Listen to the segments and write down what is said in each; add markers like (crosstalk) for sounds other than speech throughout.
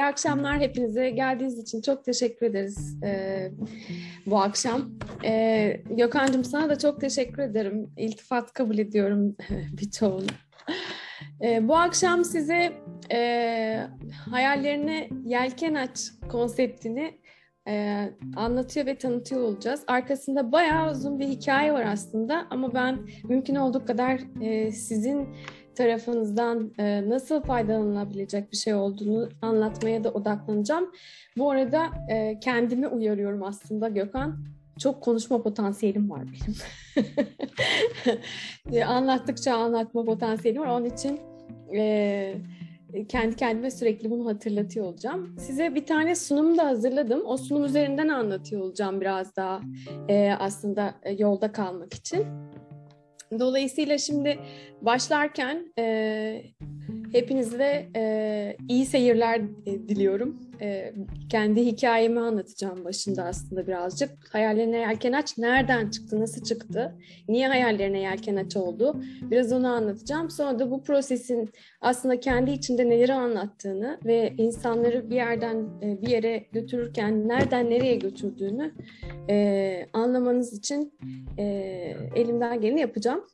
İyi akşamlar hepinize. Geldiğiniz için çok teşekkür ederiz e, bu akşam. E, Gökhan'cığım sana da çok teşekkür ederim. İltifat kabul ediyorum (laughs) birçoğunu. E, bu akşam size e, hayallerine yelken aç konseptini e, anlatıyor ve tanıtıyor olacağız. Arkasında bayağı uzun bir hikaye var aslında ama ben mümkün olduğu kadar e, sizin tarafınızdan e, nasıl faydalanabilecek bir şey olduğunu anlatmaya da odaklanacağım. Bu arada e, kendimi uyarıyorum aslında Gökhan. Çok konuşma potansiyelim var benim. (laughs) E, anlattıkça anlatma potansiyelim var. Onun için e, kendi kendime sürekli bunu hatırlatıyor olacağım. Size bir tane sunum da hazırladım. O sunum üzerinden anlatıyor olacağım biraz daha e, aslında e, yolda kalmak için. Dolayısıyla şimdi başlarken e, hepinize e, iyi seyirler diliyorum. E, kendi hikayemi anlatacağım başında aslında birazcık. Hayallerine yelken aç nereden çıktı, nasıl çıktı, niye hayallerine yelken aç oldu biraz onu anlatacağım. Sonra da bu prosesin aslında kendi içinde neleri anlattığını ve insanları bir yerden e, bir yere götürürken nereden nereye götürdüğünü e, anlamanız için e, elimden geleni yapacağım.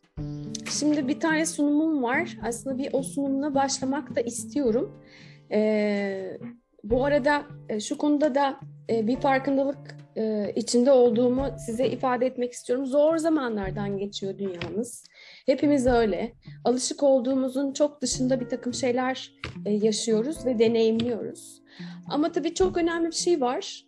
Şimdi bir tane sunumum var. Aslında bir o sunumla başlamak da istiyorum. E, bu arada e, şu konuda da e, bir farkındalık e, içinde olduğumu size ifade etmek istiyorum. Zor zamanlardan geçiyor dünyamız. Hepimiz öyle. Alışık olduğumuzun çok dışında bir takım şeyler yaşıyoruz ve deneyimliyoruz. Ama tabii çok önemli bir şey var.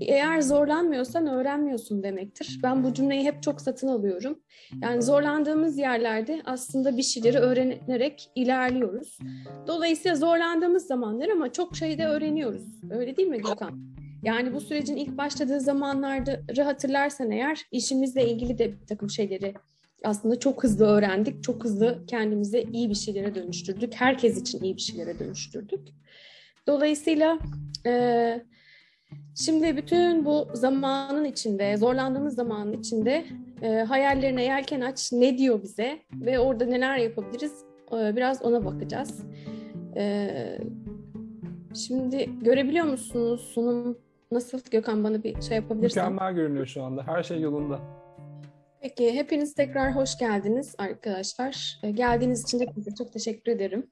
Eğer zorlanmıyorsan öğrenmiyorsun demektir. Ben bu cümleyi hep çok satın alıyorum. Yani zorlandığımız yerlerde aslında bir şeyleri öğrenerek ilerliyoruz. Dolayısıyla zorlandığımız zamanlar ama çok şey de öğreniyoruz. Öyle değil mi Gökhan? Yani bu sürecin ilk başladığı zamanlarda hatırlarsan eğer işimizle ilgili de bir takım şeyleri aslında çok hızlı öğrendik. Çok hızlı kendimize iyi bir şeylere dönüştürdük. Herkes için iyi bir şeylere dönüştürdük. Dolayısıyla e, şimdi bütün bu zamanın içinde, zorlandığımız zamanın içinde e, hayallerine yelken aç ne diyor bize ve orada neler yapabiliriz e, biraz ona bakacağız. E, şimdi görebiliyor musunuz sunum nasıl Gökhan bana bir şey yapabilirsen? Mükemmel görünüyor şu anda. Her şey yolunda. Peki, hepiniz tekrar hoş geldiniz arkadaşlar. E, geldiğiniz için de çok teşekkür ederim.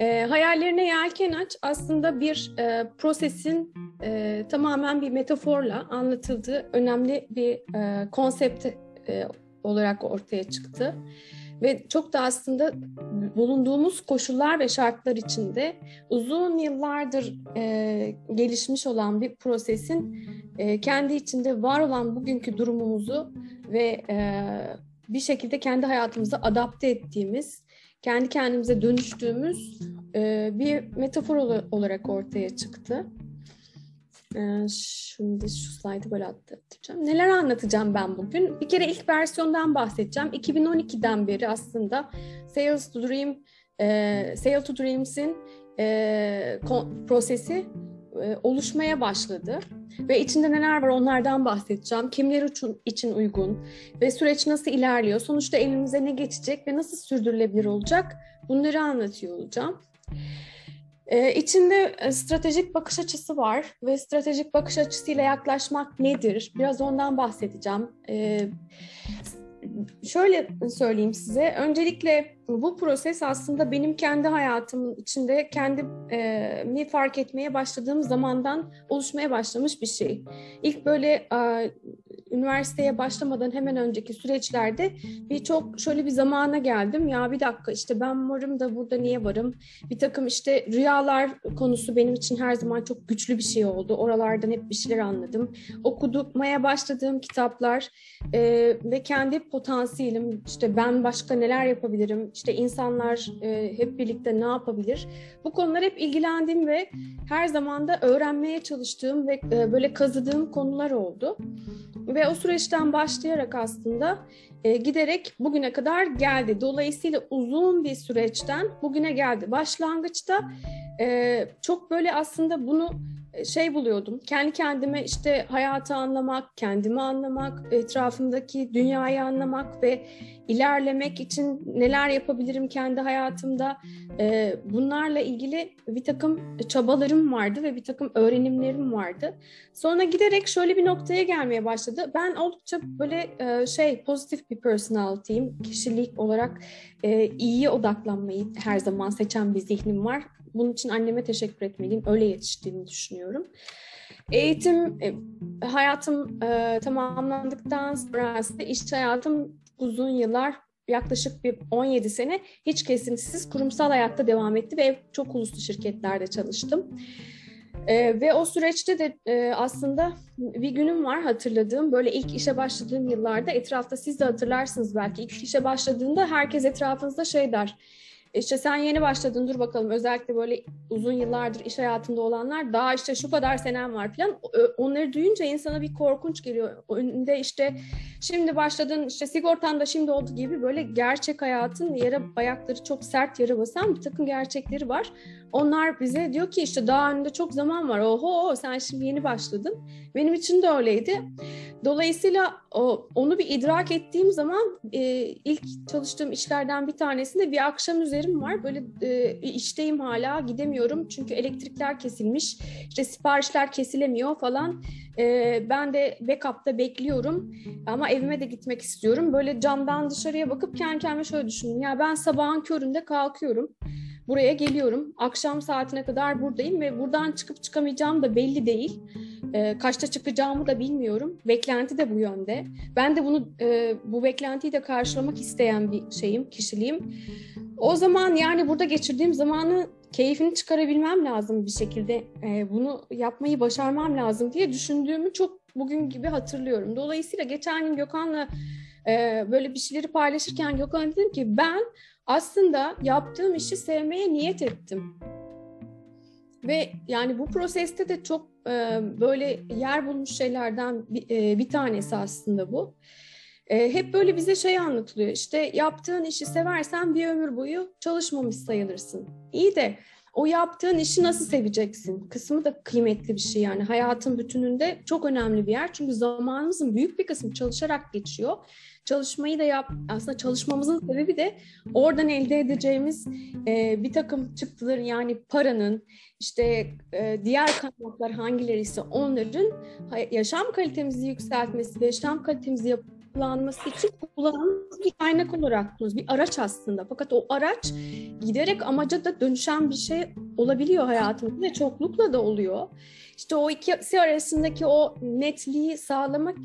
E, hayallerine yelken aç aslında bir e, prosesin e, tamamen bir metaforla anlatıldığı önemli bir e, konsept e, olarak ortaya çıktı. Ve çok da aslında bulunduğumuz koşullar ve şartlar içinde uzun yıllardır e, gelişmiş olan bir prosesin e, kendi içinde var olan bugünkü durumumuzu ve e, bir şekilde kendi hayatımıza adapte ettiğimiz, kendi kendimize dönüştüğümüz e, bir metafor olarak ortaya çıktı. E, şimdi şu slaydı böyle atlatacağım. Neler anlatacağım ben bugün? Bir kere ilk versiyondan bahsedeceğim. 2012'den beri aslında Sales to Dream, e, Sale to Dreams'in e, prosesi oluşmaya başladı. Ve içinde neler var onlardan bahsedeceğim. Kimler için, uygun ve süreç nasıl ilerliyor? Sonuçta elimize ne geçecek ve nasıl sürdürülebilir olacak? Bunları anlatıyor olacağım. Ee, içinde stratejik bakış açısı var ve stratejik bakış açısıyla yaklaşmak nedir? Biraz ondan bahsedeceğim. Ee, şöyle söyleyeyim size. Öncelikle bu proses aslında benim kendi hayatımın içinde kendimi fark etmeye başladığım zamandan oluşmaya başlamış bir şey. İlk böyle üniversiteye başlamadan hemen önceki süreçlerde bir çok şöyle bir zamana geldim. Ya bir dakika işte ben varım da burada niye varım? Bir takım işte rüyalar konusu benim için her zaman çok güçlü bir şey oldu. Oralardan hep bir şeyler anladım. Okudumaya başladığım kitaplar e, ve kendi potansiyelim işte ben başka neler yapabilirim? İşte insanlar e, hep birlikte ne yapabilir? Bu konular hep ilgilendiğim ve her zaman da öğrenmeye çalıştığım ve e, böyle kazıdığım konular oldu. Ve o süreçten başlayarak aslında e, giderek bugüne kadar geldi. Dolayısıyla uzun bir süreçten bugüne geldi. Başlangıçta e, çok böyle aslında bunu şey buluyordum. Kendi kendime işte hayatı anlamak, kendimi anlamak, etrafımdaki dünyayı anlamak ve ilerlemek için neler yapabilirim kendi hayatımda. E, bunlarla ilgili bir takım çabalarım vardı ve bir takım öğrenimlerim vardı. Sonra giderek şöyle bir noktaya gelmeye başladı. Ben oldukça böyle e, şey pozitif bir personality'yim. Kişilik olarak iyiye odaklanmayı her zaman seçen bir zihnim var. Bunun için anneme teşekkür etmeliyim. Öyle yetiştiğini düşünüyorum. Eğitim e, hayatım e, tamamlandıktan sonra iş hayatım uzun yıllar yaklaşık bir 17 sene hiç kesintisiz kurumsal hayatta devam etti ve çok uluslu şirketlerde çalıştım. Ee, ve o süreçte de e, aslında bir günüm var hatırladığım. Böyle ilk işe başladığım yıllarda etrafta siz de hatırlarsınız belki. ilk işe başladığında herkes etrafınızda şey der işte sen yeni başladın dur bakalım özellikle böyle uzun yıllardır iş hayatında olanlar daha işte şu kadar senem var falan onları duyunca insana bir korkunç geliyor. Önünde işte şimdi başladın işte sigortan da şimdi oldu gibi böyle gerçek hayatın yere ayakları çok sert yere basan bir takım gerçekleri var. Onlar bize diyor ki işte daha önünde çok zaman var. Oho sen şimdi yeni başladın. Benim için de öyleydi. Dolayısıyla o, onu bir idrak ettiğim zaman e, ilk çalıştığım işlerden bir tanesinde bir akşam üzerim var. Böyle e, işteyim hala gidemiyorum çünkü elektrikler kesilmiş. İşte siparişler kesilemiyor falan. E, ben de backup'ta bekliyorum ama evime de gitmek istiyorum. Böyle camdan dışarıya bakıp kendi kendime şöyle düşündüm. Ya ben sabahın köründe kalkıyorum. Buraya geliyorum. Akşam saatine kadar buradayım ve buradan çıkıp çıkamayacağım da belli değil. E, kaçta çıkacağımı da bilmiyorum. Beklenti de bu yönde. Ben de bunu e, bu beklentiyi de karşılamak isteyen bir şeyim, kişiliğim. O zaman yani burada geçirdiğim zamanı keyfini çıkarabilmem lazım bir şekilde. E, bunu yapmayı başarmam lazım diye düşündüğümü çok bugün gibi hatırlıyorum. Dolayısıyla geçen gün Gökhan'la e, böyle bir şeyleri paylaşırken Gökhan'a dedim ki ben aslında yaptığım işi sevmeye niyet ettim. Ve yani bu proseste de çok e, böyle yer bulmuş şeylerden bir, e, bir tanesi aslında bu. E, hep böyle bize şey anlatılıyor işte yaptığın işi seversen bir ömür boyu çalışmamış sayılırsın. İyi de o yaptığın işi nasıl seveceksin kısmı da kıymetli bir şey yani hayatın bütününde çok önemli bir yer. Çünkü zamanımızın büyük bir kısmı çalışarak geçiyor çalışmayı da yap aslında çalışmamızın sebebi de oradan elde edeceğimiz e, bir takım çıktıların yani paranın işte e, diğer kaynaklar hangileri ise onların yaşam kalitemizi yükseltmesi ve yaşam kalitemizi yapılanması için kullandığımız bir kaynak olarak kullanıyoruz. Bir araç aslında. Fakat o araç giderek amaca da dönüşen bir şey olabiliyor hayatımızda ve çoklukla da oluyor. İşte o ikisi arasındaki o netliği sağlamak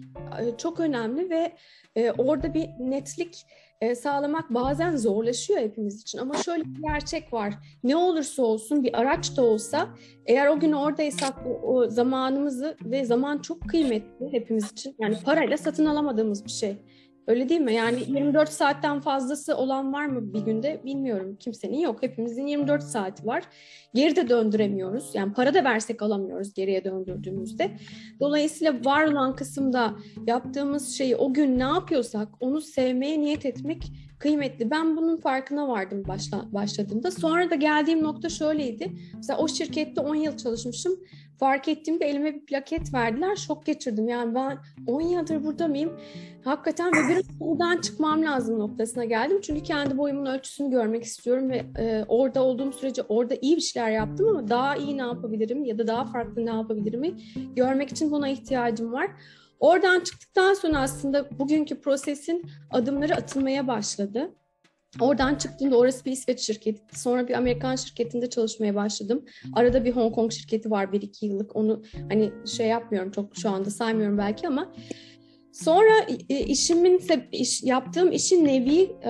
e, çok önemli ve e, orada bir netlik e, sağlamak bazen zorlaşıyor hepimiz için. Ama şöyle bir gerçek var. Ne olursa olsun bir araç da olsa eğer o gün oradaysak o, o zamanımızı ve zaman çok kıymetli hepimiz için. Yani parayla satın alamadığımız bir şey. Öyle değil mi? Yani 24 saatten fazlası olan var mı bir günde bilmiyorum. Kimsenin yok. Hepimizin 24 saati var. Geri de döndüremiyoruz. Yani para da versek alamıyoruz geriye döndürdüğümüzde. Dolayısıyla var olan kısımda yaptığımız şeyi o gün ne yapıyorsak onu sevmeye niyet etmek kıymetli. Ben bunun farkına vardım başla, başladığımda. Sonra da geldiğim nokta şöyleydi. Mesela o şirkette 10 yıl çalışmışım fark ettiğimde elime bir plaket verdiler. Şok geçirdim. Yani ben 10 yıldır burada mıyım? Hakikaten ve biraz buradan çıkmam lazım noktasına geldim. Çünkü kendi boyumun ölçüsünü görmek istiyorum ve e, orada olduğum sürece orada iyi bir şeyler yaptım ama daha iyi ne yapabilirim ya da daha farklı ne yapabilirim görmek için buna ihtiyacım var. Oradan çıktıktan sonra aslında bugünkü prosesin adımları atılmaya başladı. Oradan çıktığımda orası bir İsveç şirketi. Sonra bir Amerikan şirketinde çalışmaya başladım. Arada bir Hong Kong şirketi var bir iki yıllık. Onu hani şey yapmıyorum çok şu anda saymıyorum belki ama Sonra e, işimin iş, yaptığım işin nevi e,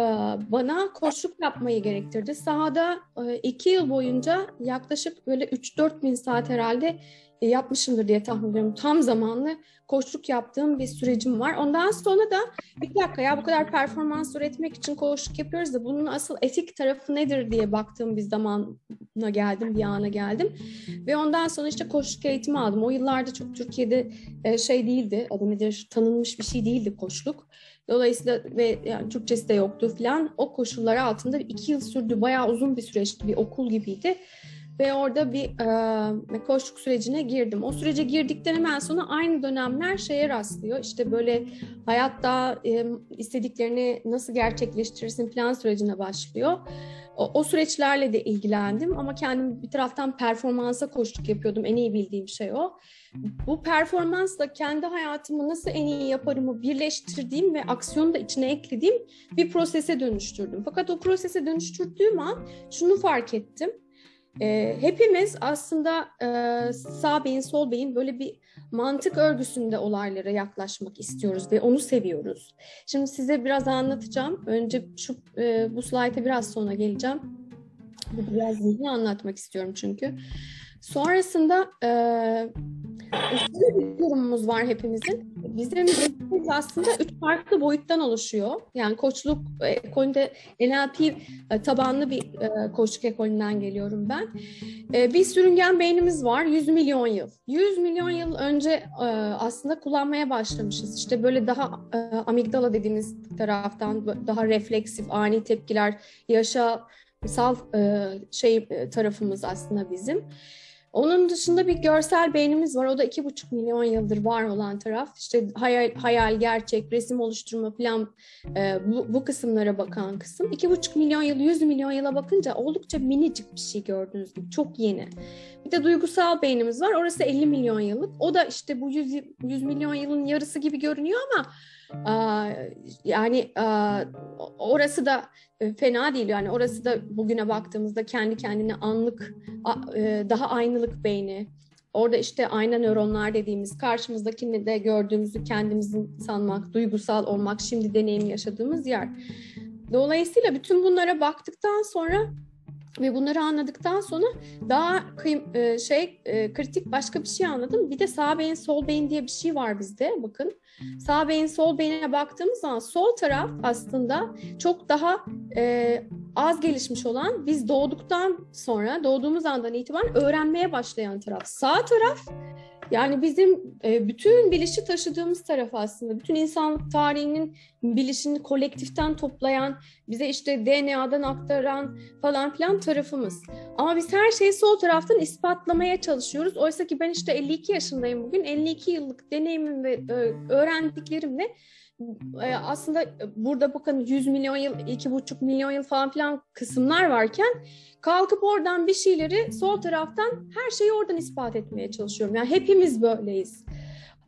bana koçluk yapmayı gerektirdi. Sahada e, iki yıl boyunca yaklaşık böyle 3-4 bin saat herhalde yapmışımdır diye tahmin ediyorum. Tam zamanlı koçluk yaptığım bir sürecim var. Ondan sonra da bir dakika ya bu kadar performans üretmek için koçluk yapıyoruz da bunun asıl etik tarafı nedir diye baktığım bir zamana geldim, bir ana geldim. Ve ondan sonra işte koçluk eğitimi aldım. O yıllarda çok Türkiye'de e, şey değildi, adı nedir, tanınmış bir şey değildi koçluk. Dolayısıyla ve yani Türkçesi de yoktu falan. O koşullar altında iki yıl sürdü. Bayağı uzun bir süreçti. Bir okul gibiydi. Ve orada bir e, koçluk sürecine girdim. O sürece girdikten hemen sonra aynı dönemler şeye rastlıyor. İşte böyle hayatta e, istediklerini nasıl gerçekleştirirsin plan sürecine başlıyor. O, o süreçlerle de ilgilendim ama kendim bir taraftan performansa koştuk yapıyordum. En iyi bildiğim şey o. Bu performansla kendi hayatımı nasıl en iyi yaparımı birleştirdiğim ve aksiyonu da içine eklediğim bir prosese dönüştürdüm. Fakat o prosese dönüştürdüğüm an şunu fark ettim. E, hepimiz aslında e, sağ beyin, sol beyin böyle bir mantık örgüsünde olaylara yaklaşmak istiyoruz ve onu seviyoruz. Şimdi size biraz anlatacağım. Önce şu e, bu slayta biraz sonra geleceğim. Biraz zihni anlatmak istiyorum çünkü. Sonrasında e, bir durumumuz var hepimizin. Bizim aslında üç farklı boyuttan oluşuyor. Yani koçluk ekolünde NLP e, tabanlı bir e, koçluk ekolünden geliyorum ben. E, bir sürüngen beynimiz var 100 milyon yıl. 100 milyon yıl önce aslında kullanmaya başlamışız. İşte böyle daha amigdala dediğimiz taraftan daha refleksif, ani tepkiler, yaşasal şey tarafımız aslında bizim. Onun dışında bir görsel beynimiz var. O da iki buçuk milyon yıldır var olan taraf. İşte hayal, hayal gerçek, resim oluşturma falan e, bu, bu kısımlara bakan kısım. İki buçuk milyon yıl, yüz milyon yıla bakınca oldukça minicik bir şey gördüğünüz gibi. Çok yeni. Bir de duygusal beynimiz var. Orası 50 milyon yıllık. O da işte bu 100, 100 milyon yılın yarısı gibi görünüyor ama yani orası da e, fena değil yani orası da bugüne baktığımızda kendi kendine anlık e, daha aynılık beyni orada işte ayna nöronlar dediğimiz karşımızdakini de gördüğümüzü kendimizin sanmak, duygusal olmak, şimdi deneyim yaşadığımız yer. Dolayısıyla bütün bunlara baktıktan sonra ve bunları anladıktan sonra daha kıyım, e, şey kritik başka bir şey anladım. Bir de sağ beyin sol beyin diye bir şey var bizde bakın. Sağ beyin sol beyine baktığımız zaman sol taraf aslında çok daha e, az gelişmiş olan biz doğduktan sonra doğduğumuz andan itibaren öğrenmeye başlayan taraf. Sağ taraf yani bizim e, bütün bilişi taşıdığımız taraf aslında. Bütün insanlık tarihinin bilişini kolektiften toplayan, bize işte DNA'dan aktaran falan filan tarafımız. Ama biz her şeyi sol taraftan ispatlamaya çalışıyoruz. Oysa ki ben işte 52 yaşındayım bugün. 52 yıllık deneyimim ve e, öğrendiklerimle e, aslında burada bakın 100 milyon yıl, 2,5 milyon yıl falan filan kısımlar varken kalkıp oradan bir şeyleri sol taraftan her şeyi oradan ispat etmeye çalışıyorum. Yani hepimiz böyleyiz.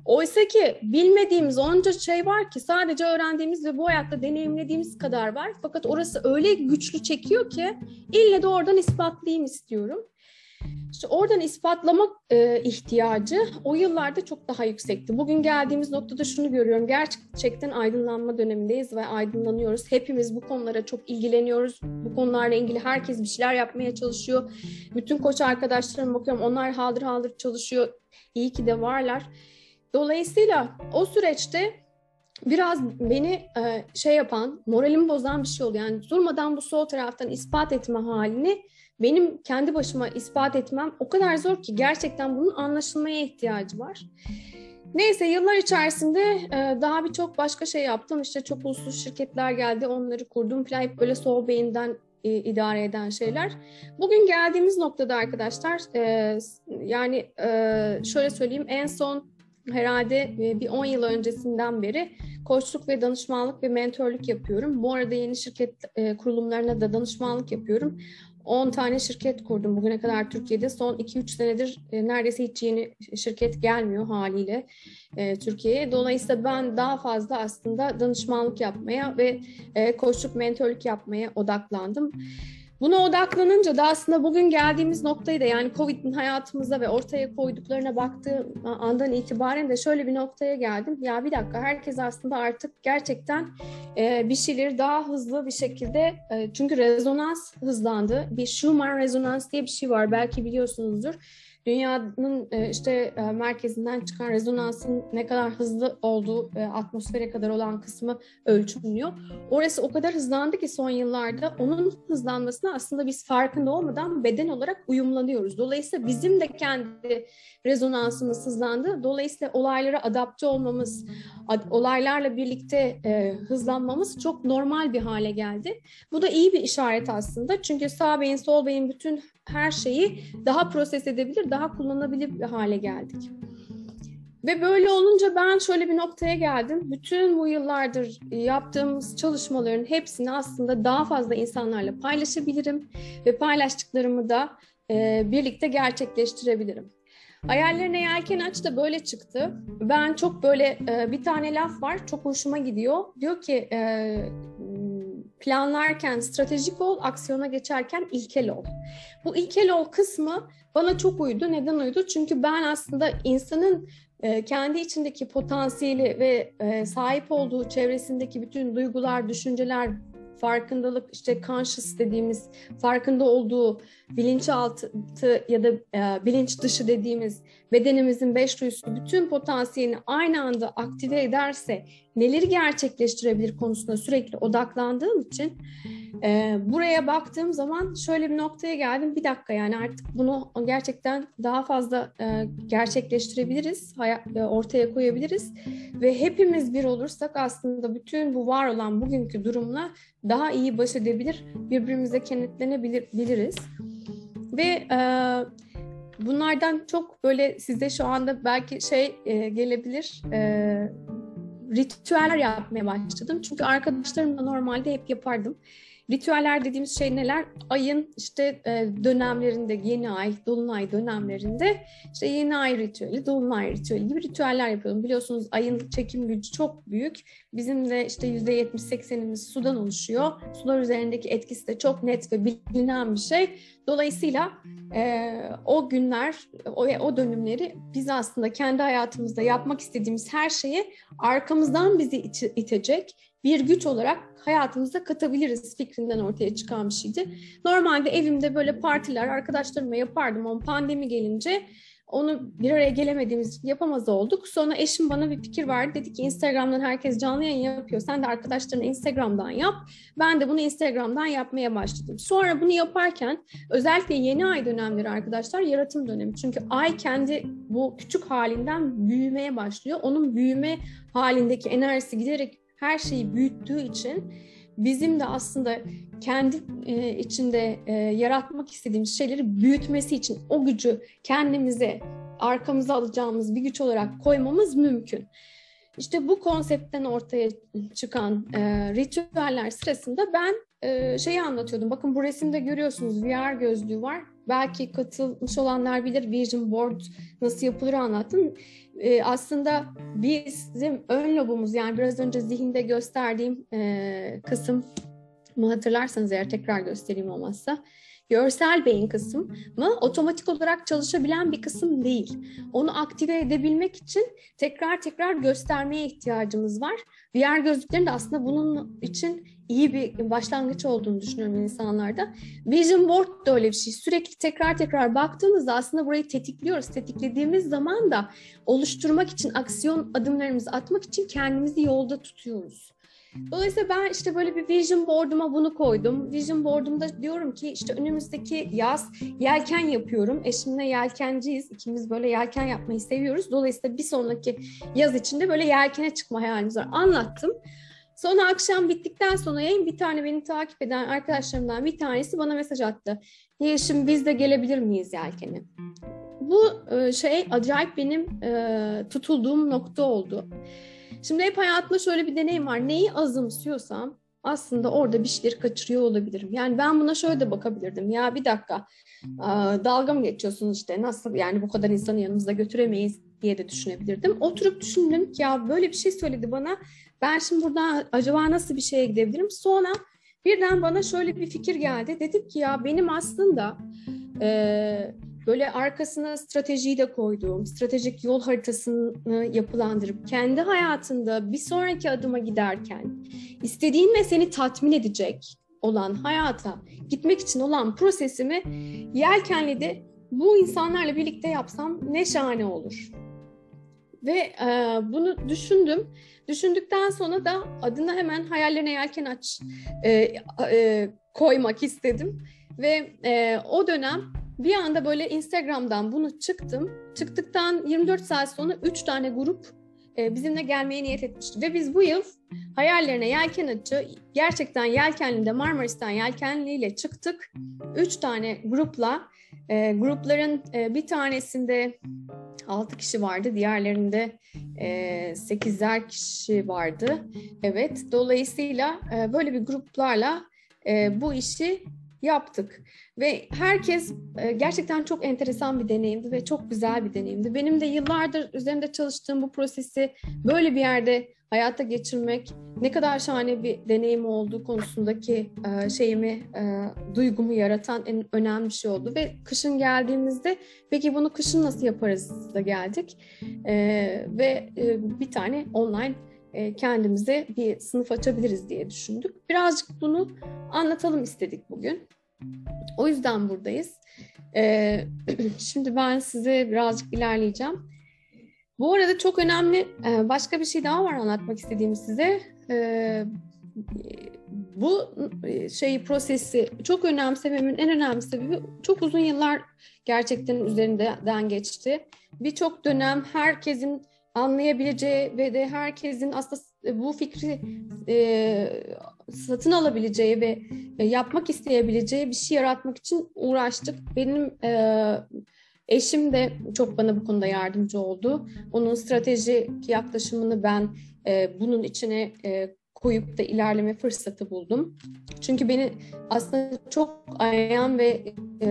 Oysa ki bilmediğimiz onca şey var ki sadece öğrendiğimiz ve bu hayatta deneyimlediğimiz kadar var. Fakat orası öyle güçlü çekiyor ki ille de oradan ispatlayayım istiyorum. İşte oradan ispatlamak e, ihtiyacı o yıllarda çok daha yüksekti. Bugün geldiğimiz noktada şunu görüyorum. Gerçekten aydınlanma dönemindeyiz ve aydınlanıyoruz. Hepimiz bu konulara çok ilgileniyoruz. Bu konularla ilgili herkes bir şeyler yapmaya çalışıyor. Bütün koç arkadaşlarıma bakıyorum. Onlar haldır haldır çalışıyor. İyi ki de varlar. Dolayısıyla o süreçte biraz beni e, şey yapan, moralimi bozan bir şey oldu. Yani durmadan bu sol taraftan ispat etme halini benim kendi başıma ispat etmem o kadar zor ki gerçekten bunun anlaşılmaya ihtiyacı var. Neyse yıllar içerisinde e, daha birçok başka şey yaptım. İşte çok uluslu şirketler geldi, onları kurdum falan hep böyle sol beyinden e, idare eden şeyler. Bugün geldiğimiz noktada arkadaşlar e, yani şöyle söyleyeyim en son herhalde bir 10 yıl öncesinden beri koçluk ve danışmanlık ve mentörlük yapıyorum. Bu arada yeni şirket kurulumlarına da danışmanlık yapıyorum. 10 tane şirket kurdum bugüne kadar Türkiye'de. Son 2-3 senedir e, neredeyse hiç yeni şirket gelmiyor haliyle e, Türkiye'ye. Dolayısıyla ben daha fazla aslında danışmanlık yapmaya ve e, koçluk, mentörlük yapmaya odaklandım. Buna odaklanınca da aslında bugün geldiğimiz noktayı da yani Covid'in hayatımıza ve ortaya koyduklarına baktığım andan itibaren de şöyle bir noktaya geldim. Ya bir dakika herkes aslında artık gerçekten e, bir şeyleri daha hızlı bir şekilde e, çünkü rezonans hızlandı. Bir Schumann rezonans diye bir şey var belki biliyorsunuzdur dünyanın e, işte e, merkezinden çıkan rezonansın ne kadar hızlı olduğu e, atmosfere kadar olan kısmı ölçülüyor. Orası o kadar hızlandı ki son yıllarda onun hızlanmasına aslında biz farkında olmadan beden olarak uyumlanıyoruz. Dolayısıyla bizim de kendi rezonansımız hızlandı. Dolayısıyla olaylara adapte olmamız, olaylarla birlikte hızlanmamız çok normal bir hale geldi. Bu da iyi bir işaret aslında. Çünkü sağ beyin, sol beyin bütün her şeyi daha proses edebilir, daha kullanılabilir bir hale geldik. Ve böyle olunca ben şöyle bir noktaya geldim. Bütün bu yıllardır yaptığımız çalışmaların hepsini aslında daha fazla insanlarla paylaşabilirim ve paylaştıklarımı da e, birlikte gerçekleştirebilirim. Hayallerine yelken aç da böyle çıktı. Ben çok böyle e, bir tane laf var çok hoşuma gidiyor. Diyor ki e, planlarken stratejik ol, aksiyona geçerken ilkel ol. Bu ilkel ol kısmı bana çok uydu. Neden uydu? Çünkü ben aslında insanın e, kendi içindeki potansiyeli ve e, sahip olduğu çevresindeki bütün duygular, düşünceler, farkındalık işte conscious dediğimiz farkında olduğu bilinçaltı ya da e, bilinç dışı dediğimiz bedenimizin beş duyusu bütün potansiyelini aynı anda aktive ederse neleri gerçekleştirebilir konusunda sürekli odaklandığım için e, buraya baktığım zaman şöyle bir noktaya geldim. Bir dakika yani artık bunu gerçekten daha fazla e, gerçekleştirebiliriz, hayat, e, ortaya koyabiliriz ve hepimiz bir olursak aslında bütün bu var olan bugünkü durumla daha iyi baş edebilir, birbirimize kenetlenebiliriz. Ve e, bunlardan çok böyle size şu anda belki şey e, gelebilir, e, ritüeller yapmaya başladım. Çünkü arkadaşlarımla normalde hep yapardım. Ritüeller dediğimiz şey neler? Ayın işte e, dönemlerinde, yeni ay, dolunay dönemlerinde işte yeni ay ritüeli, dolunay ritüeli gibi ritüeller yapıyorum. Biliyorsunuz ayın çekim gücü çok büyük. Bizim de işte yüzde 70-80'imiz sudan oluşuyor. Sular üzerindeki etkisi de çok net ve bilinen bir şey. Dolayısıyla e, o günler, o, o dönümleri biz aslında kendi hayatımızda yapmak istediğimiz her şeyi arkamızdan bizi itecek bir güç olarak hayatımıza katabiliriz fikrinden ortaya çıkan bir şeydi. Normalde evimde böyle partiler arkadaşlarımla yapardım ama pandemi gelince onu bir araya gelemediğimiz yapamaz olduk. Sonra eşim bana bir fikir verdi. Dedi ki Instagram'dan herkes canlı yayın yapıyor. Sen de arkadaşlarına Instagram'dan yap. Ben de bunu Instagram'dan yapmaya başladım. Sonra bunu yaparken özellikle yeni ay dönemleri arkadaşlar yaratım dönemi. Çünkü ay kendi bu küçük halinden büyümeye başlıyor. Onun büyüme halindeki enerjisi giderek her şeyi büyüttüğü için bizim de aslında kendi e, içinde e, yaratmak istediğimiz şeyleri büyütmesi için o gücü kendimize arkamıza alacağımız bir güç olarak koymamız mümkün. İşte bu konseptten ortaya çıkan e, ritüeller sırasında ben e, şeyi anlatıyordum. Bakın bu resimde görüyorsunuz VR gözlüğü var. Belki katılmış olanlar bilir Vision Board nasıl yapılır anlattım. E, aslında bizim ön lobumuz yani biraz önce zihinde gösterdiğim e, kısım mı hatırlarsanız eğer tekrar göstereyim olmazsa görsel beyin kısmı otomatik olarak çalışabilen bir kısım değil. Onu aktive edebilmek için tekrar tekrar göstermeye ihtiyacımız var. VR gözlüklerin de aslında bunun için iyi bir başlangıç olduğunu düşünüyorum insanlarda. Vision board da öyle bir şey. Sürekli tekrar tekrar baktığımızda aslında burayı tetikliyoruz. Tetiklediğimiz zaman da oluşturmak için, aksiyon adımlarımızı atmak için kendimizi yolda tutuyoruz. Dolayısıyla ben işte böyle bir vision board'uma bunu koydum. Vision board'umda diyorum ki işte önümüzdeki yaz yelken yapıyorum. Eşimle yelkenciyiz. İkimiz böyle yelken yapmayı seviyoruz. Dolayısıyla bir sonraki yaz içinde böyle yelkene çıkma hayalimiz var. Anlattım. Sonra akşam bittikten sonra yayın bir tane beni takip eden arkadaşlarımdan bir tanesi bana mesaj attı. Yeşim biz de gelebilir miyiz yelkene? Bu e, şey acayip benim e, tutulduğum nokta oldu. Şimdi hep hayatımda şöyle bir deneyim var. Neyi azımsıyorsam aslında orada bir şeyleri kaçırıyor olabilirim. Yani ben buna şöyle de bakabilirdim. Ya bir dakika dalga mı geçiyorsunuz işte nasıl yani bu kadar insanı yanımızda götüremeyiz diye de düşünebilirdim. Oturup düşündüm ki ya böyle bir şey söyledi bana. Ben şimdi buradan acaba nasıl bir şeye gidebilirim? Sonra birden bana şöyle bir fikir geldi. Dedim ki ya benim aslında e, böyle arkasına stratejiyi de koyduğum, stratejik yol haritasını yapılandırıp kendi hayatında bir sonraki adıma giderken istediğin ve seni tatmin edecek olan hayata gitmek için olan prosesimi yelkenli de bu insanlarla birlikte yapsam ne şahane olur. Ve e, bunu düşündüm. Düşündükten sonra da adına hemen hayallerine yelken aç e, e, koymak istedim. Ve e, o dönem bir anda böyle Instagram'dan bunu çıktım. Çıktıktan 24 saat sonra 3 tane grup e, bizimle gelmeye niyet etmişti. Ve biz bu yıl hayallerine yelken açı gerçekten Yelkenli'de Marmaris'ten Yelkenli ile çıktık. 3 tane grupla e, grupların e, bir tanesinde 6 kişi vardı. Diğerlerinde e, 8'er kişi vardı. Evet. Dolayısıyla e, böyle bir gruplarla e, bu işi yaptık. Ve herkes e, gerçekten çok enteresan bir deneyimdi ve çok güzel bir deneyimdi. Benim de yıllardır üzerinde çalıştığım bu prosesi böyle bir yerde hayata geçirmek ne kadar şahane bir deneyim olduğu konusundaki e, şeyimi, e, duygumu yaratan en önemli şey oldu. Ve kışın geldiğimizde peki bunu kışın nasıl yaparız da geldik. Ve bir tane online kendimize bir sınıf açabiliriz diye düşündük. Birazcık bunu anlatalım istedik bugün. O yüzden buradayız. Ee, (clears throat) şimdi ben size birazcık ilerleyeceğim. Bu arada çok önemli başka bir şey daha var anlatmak istediğim size. Bu şeyi prosesi çok önemsememin en önemli sebebi çok uzun yıllar gerçekten üzerinden geçti. Birçok dönem herkesin anlayabileceği ve de herkesin aslında bu fikri e, satın alabileceği ve e, yapmak isteyebileceği bir şey yaratmak için uğraştık. Benim e, eşim de çok bana bu konuda yardımcı oldu. Onun stratejik yaklaşımını ben e, bunun içine e, koyup da ilerleme fırsatı buldum. Çünkü beni aslında çok arayan ve e,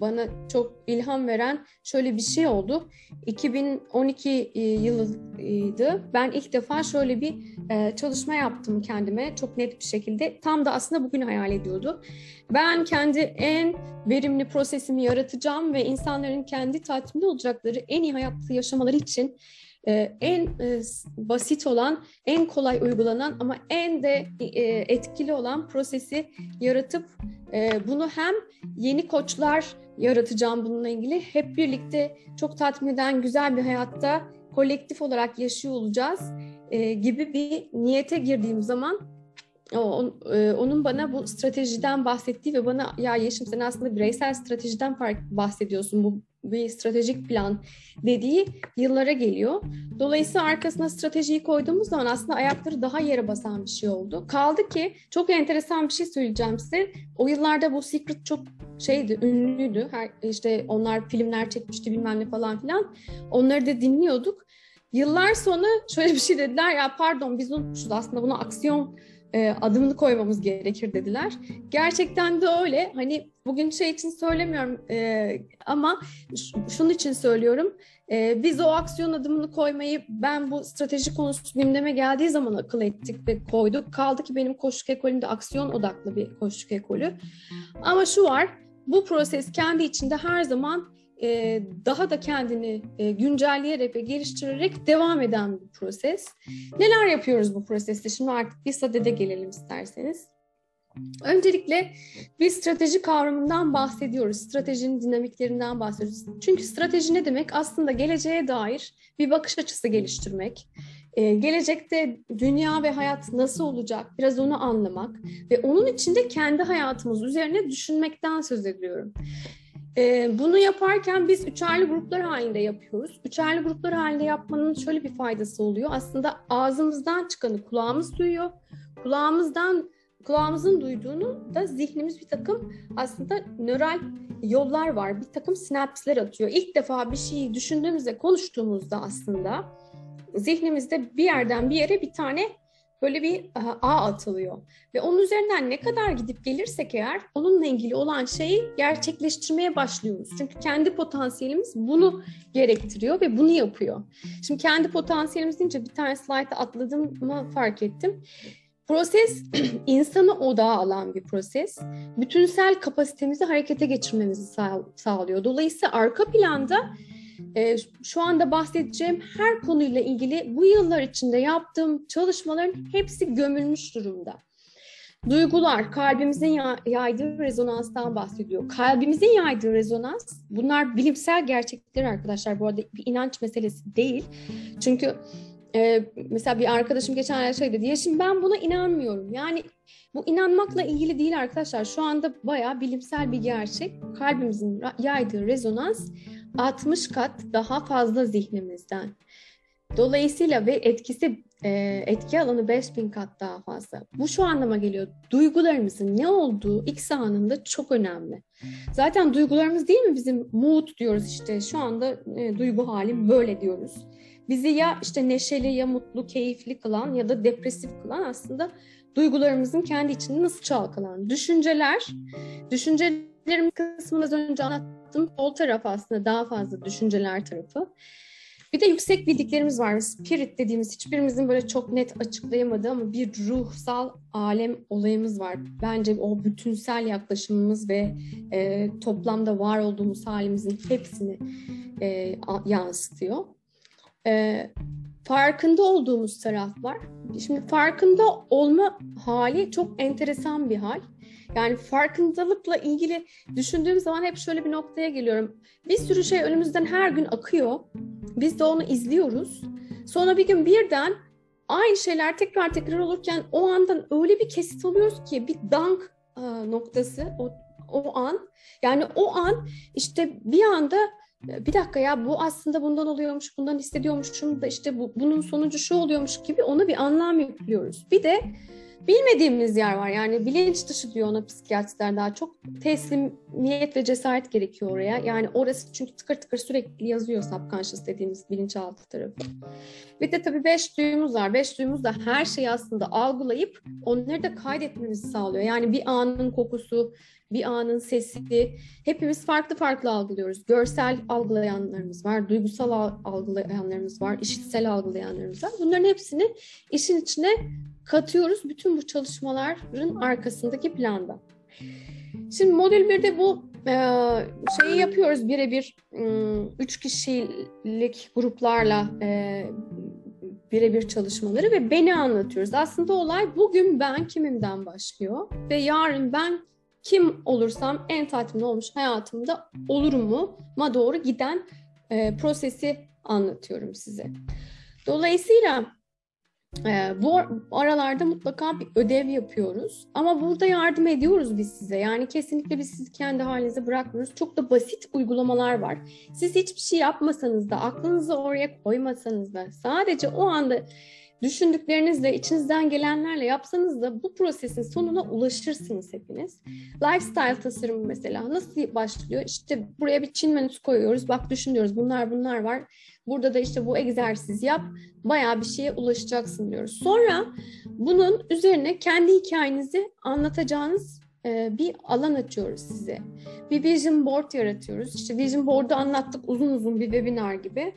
bana çok ilham veren şöyle bir şey oldu. 2012 e, yılıydı. Ben ilk defa şöyle bir e, çalışma yaptım kendime çok net bir şekilde. Tam da aslında bugün hayal ediyordu. Ben kendi en verimli prosesimi yaratacağım ve insanların kendi tatmin olacakları en iyi hayatı yaşamaları için en e, basit olan, en kolay uygulanan ama en de e, etkili olan prosesi yaratıp bunu hem yeni koçlar yaratacağım bununla ilgili hep birlikte çok tatmin eden güzel bir hayatta kolektif olarak yaşıyor olacağız gibi bir niyete girdiğim zaman onun bana bu stratejiden bahsettiği ve bana ya Yeşim sen aslında bireysel stratejiden bahsediyorsun bu bir stratejik plan dediği yıllara geliyor. Dolayısıyla arkasına stratejiyi koyduğumuz zaman aslında ayakları daha yere basan bir şey oldu. Kaldı ki çok enteresan bir şey söyleyeceğim size. O yıllarda bu Secret çok şeydi, ünlüydü. Her, işte onlar filmler çekmişti bilmem ne falan filan. Onları da dinliyorduk. Yıllar sonra şöyle bir şey dediler ya pardon biz unutmuşuz aslında buna aksiyon e, adımını koymamız gerekir dediler. Gerçekten de öyle. Hani bugün şey için söylemiyorum e, ama şunun için söylüyorum. E, biz o aksiyon adımını koymayı ben bu strateji konusu gündeme geldiği zaman akıl ettik ve koyduk. Kaldı ki benim koşuk ekolüm de aksiyon odaklı bir koşuk ekolü. Ama şu var, bu proses kendi içinde her zaman e, daha da kendini e, güncelleyerek ve geliştirerek devam eden bir proses. Neler yapıyoruz bu proseste? Şimdi artık bir sadede gelelim isterseniz. Öncelikle bir strateji kavramından bahsediyoruz. Stratejinin dinamiklerinden bahsediyoruz. Çünkü strateji ne demek? Aslında geleceğe dair bir bakış açısı geliştirmek. Ee, gelecekte dünya ve hayat nasıl olacak? Biraz onu anlamak ve onun içinde kendi hayatımız üzerine düşünmekten söz ediyorum. Ee, bunu yaparken biz üçerli gruplar halinde yapıyoruz. Üçerli gruplar halinde yapmanın şöyle bir faydası oluyor. Aslında ağzımızdan çıkanı kulağımız duyuyor. Kulağımızdan kulağımızın duyduğunu da zihnimiz bir takım aslında nöral yollar var. Bir takım sinapsler atıyor. İlk defa bir şeyi düşündüğümüzde, konuştuğumuzda aslında zihnimizde bir yerden bir yere bir tane böyle bir e, ağ atılıyor. Ve onun üzerinden ne kadar gidip gelirsek eğer onunla ilgili olan şeyi gerçekleştirmeye başlıyoruz. Çünkü kendi potansiyelimiz bunu gerektiriyor ve bunu yapıyor. Şimdi kendi potansiyelimiz deyince bir tane slayta atladığımı fark ettim. Proses (clears throat) insanı odağa alan bir proses. Bütünsel kapasitemizi harekete geçirmemizi sağlıyor. Dolayısıyla arka planda e, şu anda bahsedeceğim her konuyla ilgili bu yıllar içinde yaptığım çalışmaların hepsi gömülmüş durumda. Duygular, kalbimizin yaydığı rezonanstan bahsediyor. Kalbimizin yaydığı rezonans, bunlar bilimsel gerçekler arkadaşlar. Bu arada bir inanç meselesi değil. Çünkü e, mesela bir arkadaşım geçen şey dedi. Ya şimdi ben buna inanmıyorum. Yani bu inanmakla ilgili değil arkadaşlar. Şu anda bayağı bilimsel bir gerçek. Kalbimizin yaydığı rezonans 60 kat daha fazla zihnimizden. Dolayısıyla ve etkisi e, etki alanı 5000 kat daha fazla. Bu şu anlama geliyor. Duygularımızın ne olduğu X anında çok önemli. Zaten duygularımız değil mi bizim mood diyoruz işte şu anda e, duygu halim böyle diyoruz. Bizi ya işte neşeli ya mutlu, keyifli kılan ya da depresif kılan aslında duygularımızın kendi içinde nasıl çalkalan. Düşünceler, düşüncelerim kısmını az önce anlattım. Sol taraf aslında daha fazla düşünceler tarafı. Bir de yüksek bildiklerimiz var. Spirit dediğimiz hiçbirimizin böyle çok net açıklayamadığı ama bir ruhsal alem olayımız var. Bence o bütünsel yaklaşımımız ve e, toplamda var olduğumuz halimizin hepsini e, yansıtıyor. E, farkında olduğumuz taraf var. Şimdi farkında olma hali çok enteresan bir hal. Yani farkındalıkla ilgili düşündüğüm zaman hep şöyle bir noktaya geliyorum. Bir sürü şey önümüzden her gün akıyor. Biz de onu izliyoruz. Sonra bir gün birden aynı şeyler tekrar tekrar olurken o andan öyle bir kesit oluyoruz ki bir dank noktası o, o an. Yani o an işte bir anda bir dakika ya bu aslında bundan oluyormuş, bundan hissediyormuşum da işte bu, bunun sonucu şu oluyormuş gibi ona bir anlam yüklüyoruz. Bir de bilmediğimiz yer var. Yani bilinç dışı diyor ona psikiyatristler daha çok. Teslimiyet ve cesaret gerekiyor oraya. Yani orası çünkü tıkır tıkır sürekli yazıyor subconscious dediğimiz bilinçaltı tarafı. Bir de tabii beş duyumuz var. Beş duyumuz da her şeyi aslında algılayıp onları da kaydetmemizi sağlıyor. Yani bir anın kokusu, bir anın sesi. Hepimiz farklı farklı algılıyoruz. Görsel algılayanlarımız var, duygusal algılayanlarımız var, işitsel algılayanlarımız var. Bunların hepsini işin içine katıyoruz bütün bu çalışmaların arkasındaki planda. Şimdi modül 1'de bu e, şeyi yapıyoruz birebir üç kişilik gruplarla e, birebir çalışmaları ve beni anlatıyoruz. Aslında olay bugün ben kimimden başlıyor ve yarın ben kim olursam en tatmin olmuş hayatımda olurum mu ma doğru giden e, prosesi anlatıyorum size. Dolayısıyla bu aralarda mutlaka bir ödev yapıyoruz. Ama burada yardım ediyoruz biz size. Yani kesinlikle biz sizi kendi halinize bırakmıyoruz. Çok da basit uygulamalar var. Siz hiçbir şey yapmasanız da, aklınızı oraya koymasanız da, sadece o anda düşündüklerinizle, içinizden gelenlerle yapsanız da bu prosesin sonuna ulaşırsınız hepiniz. Lifestyle tasarımı mesela nasıl başlıyor? İşte buraya bir Çin menüsü koyuyoruz. Bak düşünüyoruz bunlar bunlar var. Burada da işte bu egzersiz yap. Bayağı bir şeye ulaşacaksın diyoruz. Sonra bunun üzerine kendi hikayenizi anlatacağınız e, bir alan açıyoruz size. Bir vision board yaratıyoruz. İşte vision board'u anlattık uzun uzun bir webinar gibi.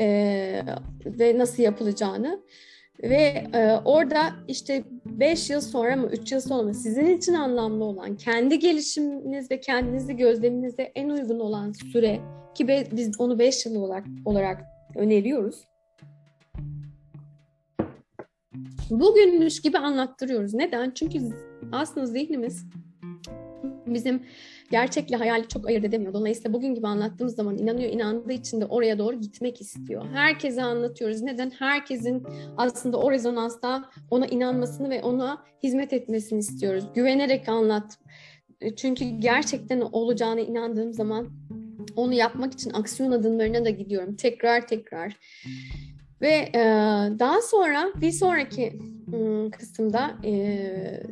Ee, ve nasıl yapılacağını. Ve e, orada işte 5 yıl sonra mı 3 yıl sonra mı sizin için anlamlı olan kendi gelişiminiz ve kendinizi gözleminize en uygun olan süre ki be, biz onu 5 yıl olarak, olarak öneriyoruz. Bugünmüş gibi anlattırıyoruz. Neden? Çünkü aslında zihnimiz bizim gerçekle hayali çok ayırt edemiyor. Dolayısıyla bugün gibi anlattığımız zaman inanıyor, inandığı için de oraya doğru gitmek istiyor. Herkese anlatıyoruz. Neden? Herkesin aslında o rezonansta ona inanmasını ve ona hizmet etmesini istiyoruz. Güvenerek anlat. Çünkü gerçekten olacağına inandığım zaman onu yapmak için aksiyon adımlarına da gidiyorum. Tekrar tekrar. Ve e, daha sonra bir sonraki ıı, kısımda e,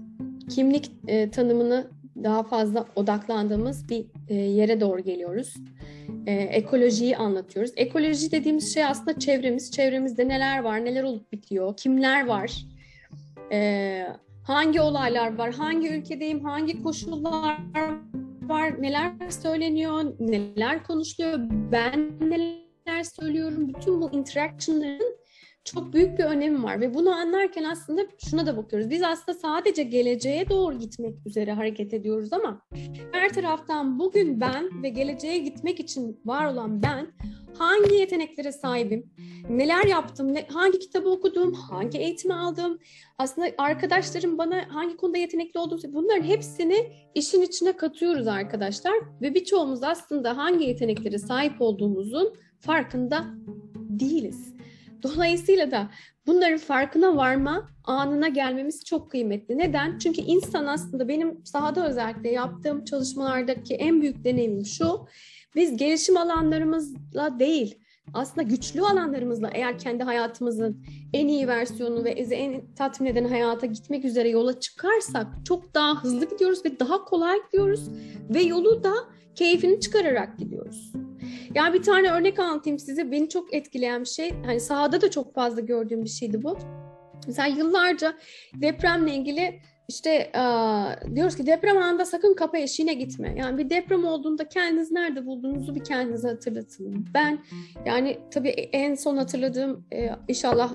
kimlik e, tanımını daha fazla odaklandığımız bir e, yere doğru geliyoruz. E, ekolojiyi anlatıyoruz. Ekoloji dediğimiz şey aslında çevremiz. Çevremizde neler var, neler olup bitiyor, kimler var, e, hangi olaylar var, hangi ülkedeyim, hangi koşullar var, neler söyleniyor, neler konuşuluyor, ben neler söylüyorum. Bütün bu interactionların çok büyük bir önemi var ve bunu anlarken aslında şuna da bakıyoruz. Biz aslında sadece geleceğe doğru gitmek üzere hareket ediyoruz ama her taraftan bugün ben ve geleceğe gitmek için var olan ben hangi yeteneklere sahibim, neler yaptım, ne, hangi kitabı okudum, hangi eğitimi aldım, aslında arkadaşlarım bana hangi konuda yetenekli olduğunu bunların hepsini işin içine katıyoruz arkadaşlar ve birçoğumuz aslında hangi yeteneklere sahip olduğumuzun farkında değiliz. Dolayısıyla da bunların farkına varma anına gelmemiz çok kıymetli. Neden? Çünkü insan aslında benim sahada özellikle yaptığım çalışmalardaki en büyük deneyimim şu. Biz gelişim alanlarımızla değil, aslında güçlü alanlarımızla eğer kendi hayatımızın en iyi versiyonu ve en tatmin eden hayata gitmek üzere yola çıkarsak çok daha hızlı gidiyoruz ve daha kolay gidiyoruz ve yolu da keyfini çıkararak gidiyoruz. Yani bir tane örnek anlatayım size. Beni çok etkileyen bir şey. Hani sahada da çok fazla gördüğüm bir şeydi bu. Mesela yıllarca depremle ilgili işte diyoruz ki deprem anında sakın kapı eşiğine gitme. Yani bir deprem olduğunda kendiniz nerede bulduğunuzu bir kendinize hatırlatın. Ben yani tabii en son hatırladığım inşallah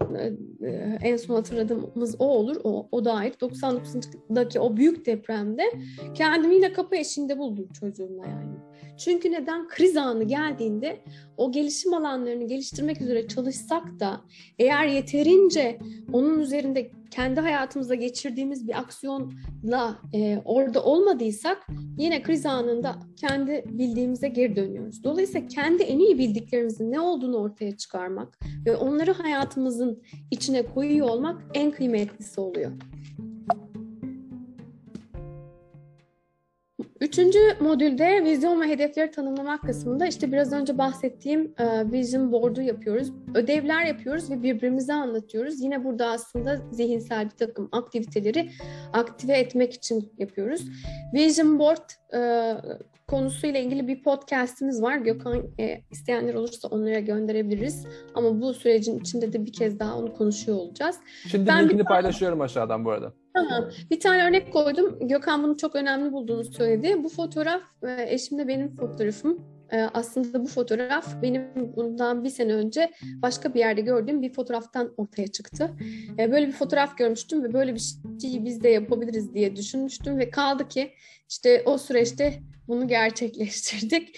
en son hatırladığımız o olur. O, o da ait. 99'daki o büyük depremde kendimi yine kapı eşiğinde buldum çocuğumla yani. Çünkü neden? Kriz anı geldiğinde o gelişim alanlarını geliştirmek üzere çalışsak da eğer yeterince onun üzerinde kendi hayatımızda geçirdiğimiz bir aksiyonla e, orada olmadıysak yine kriz anında kendi bildiğimize geri dönüyoruz. Dolayısıyla kendi en iyi bildiklerimizin ne olduğunu ortaya çıkarmak ve onları hayatımızın içine koyuyor olmak en kıymetlisi oluyor. Üçüncü modülde vizyon ve hedefleri tanımlamak kısmında işte biraz önce bahsettiğim e, vision board'u yapıyoruz. Ödevler yapıyoruz ve birbirimize anlatıyoruz. Yine burada aslında zihinsel bir takım aktiviteleri aktive etmek için yapıyoruz. Vision board e, konusuyla ilgili bir podcastimiz var. Gökhan e, isteyenler olursa onlara gönderebiliriz. Ama bu sürecin içinde de bir kez daha onu konuşuyor olacağız. Şimdi ben linkini bir... paylaşıyorum aşağıdan bu arada. Tamam. Bir tane örnek koydum. Gökhan bunu çok önemli bulduğunu söyledi. Bu fotoğraf e, eşimle benim fotoğrafım. E, aslında bu fotoğraf benim bundan bir sene önce başka bir yerde gördüğüm bir fotoğraftan ortaya çıktı. E, böyle bir fotoğraf görmüştüm ve böyle bir şeyi biz de yapabiliriz diye düşünmüştüm ve kaldı ki işte o süreçte bunu gerçekleştirdik.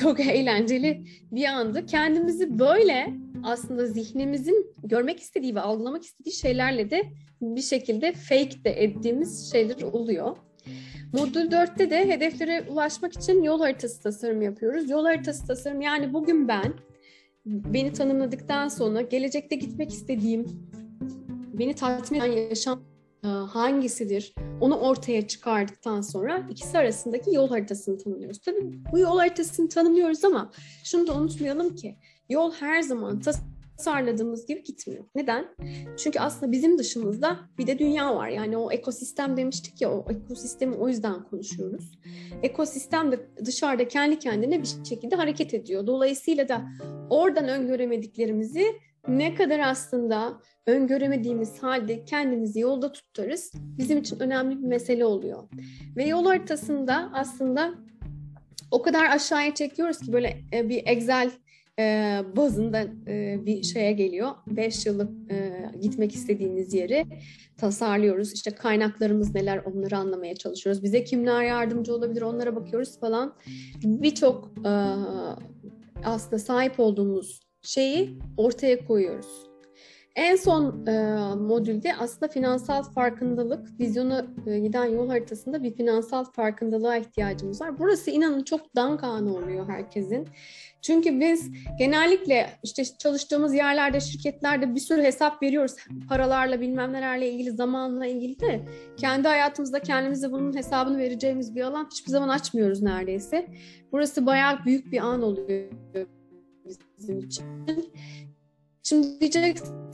Çok eğlenceli bir andı. Kendimizi böyle aslında zihnimizin görmek istediği ve algılamak istediği şeylerle de bir şekilde fake de ettiğimiz şeyler oluyor. Modül 4'te de hedeflere ulaşmak için yol haritası tasarım yapıyoruz. Yol haritası tasarım yani bugün ben beni tanımladıktan sonra gelecekte gitmek istediğim, beni tatmin eden yaşam e, hangisidir onu ortaya çıkardıktan sonra ikisi arasındaki yol haritasını tanımlıyoruz. Tabii bu yol haritasını tanımlıyoruz ama şunu da unutmayalım ki yol her zaman tasarladığımız gibi gitmiyor. Neden? Çünkü aslında bizim dışımızda bir de dünya var. Yani o ekosistem demiştik ya o ekosistemi o yüzden konuşuyoruz. Ekosistem de dışarıda kendi kendine bir şekilde hareket ediyor. Dolayısıyla da oradan öngöremediklerimizi ne kadar aslında öngöremediğimiz halde kendimizi yolda tutarız bizim için önemli bir mesele oluyor. Ve yol haritasında aslında o kadar aşağıya çekiyoruz ki böyle e, bir Excel e, bazında e, bir şeye geliyor. Beş yıllık gitmek istediğiniz yeri tasarlıyoruz. İşte kaynaklarımız neler onları anlamaya çalışıyoruz. Bize kimler yardımcı olabilir onlara bakıyoruz falan. Birçok e, aslında sahip olduğumuz şeyi ortaya koyuyoruz. En son e, modülde aslında finansal farkındalık, vizyonu e, giden yol haritasında bir finansal farkındalığa ihtiyacımız var. Burası inanın çok dankan oluyor herkesin. Çünkü biz genellikle işte çalıştığımız yerlerde, şirketlerde bir sürü hesap veriyoruz. Paralarla bilmem nelerle ilgili, zamanla ilgili de kendi hayatımızda kendimize bunun hesabını vereceğimiz bir alan hiçbir zaman açmıyoruz neredeyse. Burası bayağı büyük bir an oluyor bizim için. Şimdi diyeceksin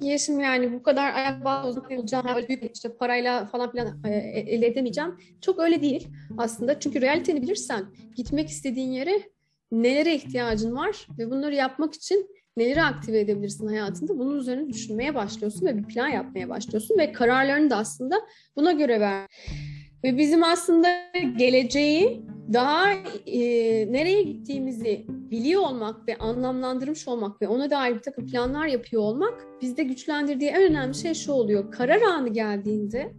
yaşım yani bu kadar ayak olacağım, işte parayla falan filan e, e, elde edemeyeceğim. Çok öyle değil aslında. Çünkü realiteni bilirsen gitmek istediğin yere nelere ihtiyacın var ve bunları yapmak için neleri aktive edebilirsin hayatında bunun üzerine düşünmeye başlıyorsun ve bir plan yapmaya başlıyorsun ve kararlarını da aslında buna göre ver. Ve bizim aslında geleceği daha e, nereye gittiğimizi biliyor olmak ve anlamlandırmış olmak ve ona dair bir takım planlar yapıyor olmak bizde güçlendirdiği en önemli şey şu oluyor. Karar anı geldiğinde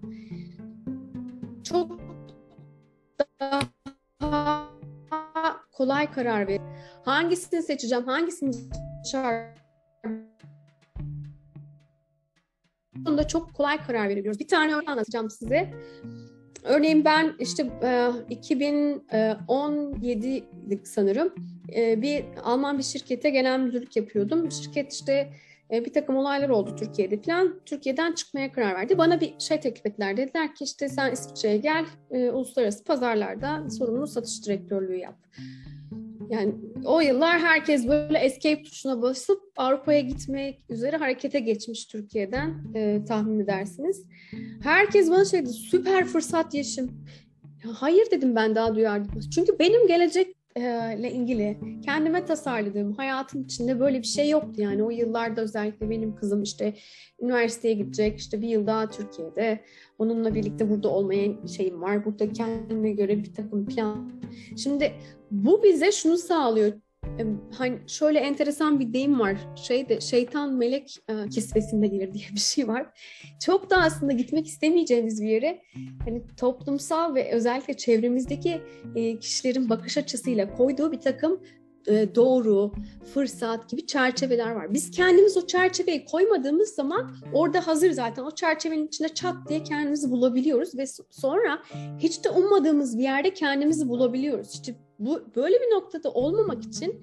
çok daha kolay karar ver. Hangisini seçeceğim, hangisini çağır konuda çok kolay karar verebiliyoruz. Bir tane örnek anlatacağım size. Örneğin ben işte 2017'lik e, sanırım e, bir Alman bir şirkete genel müdürlük yapıyordum. Şirket işte e, bir takım olaylar oldu Türkiye'de falan. Türkiye'den çıkmaya karar verdi. Bana bir şey teklif ettiler. Dediler ki işte sen İsviçre'ye gel, uluslararası pazarlarda sorumlu satış direktörlüğü yap. Yani o yıllar herkes böyle escape tuşuna basıp Avrupa'ya gitmek üzere harekete geçmiş Türkiye'den e, tahmin edersiniz. Herkes bana şey dedi, süper fırsat yaşım. Ya hayır dedim ben daha duyardım. Çünkü benim gelecek ile ilgili kendime tasarladığım hayatın içinde böyle bir şey yoktu yani. O yıllarda özellikle benim kızım işte üniversiteye gidecek işte bir yıl daha Türkiye'de onunla birlikte burada olmaya şeyim var. Burada kendime göre bir takım plan. Şimdi bu bize şunu sağlıyor hani şöyle enteresan bir deyim var. Şeyde şeytan melek e, kisvesinde gelir diye bir şey var. Çok da aslında gitmek istemeyeceğimiz bir yere hani toplumsal ve özellikle çevremizdeki e, kişilerin bakış açısıyla koyduğu bir takım e, doğru, fırsat gibi çerçeveler var. Biz kendimiz o çerçeveyi koymadığımız zaman orada hazır zaten o çerçevenin içinde çat diye kendimizi bulabiliyoruz ve sonra hiç de ummadığımız bir yerde kendimizi bulabiliyoruz. İşte bu böyle bir noktada olmamak için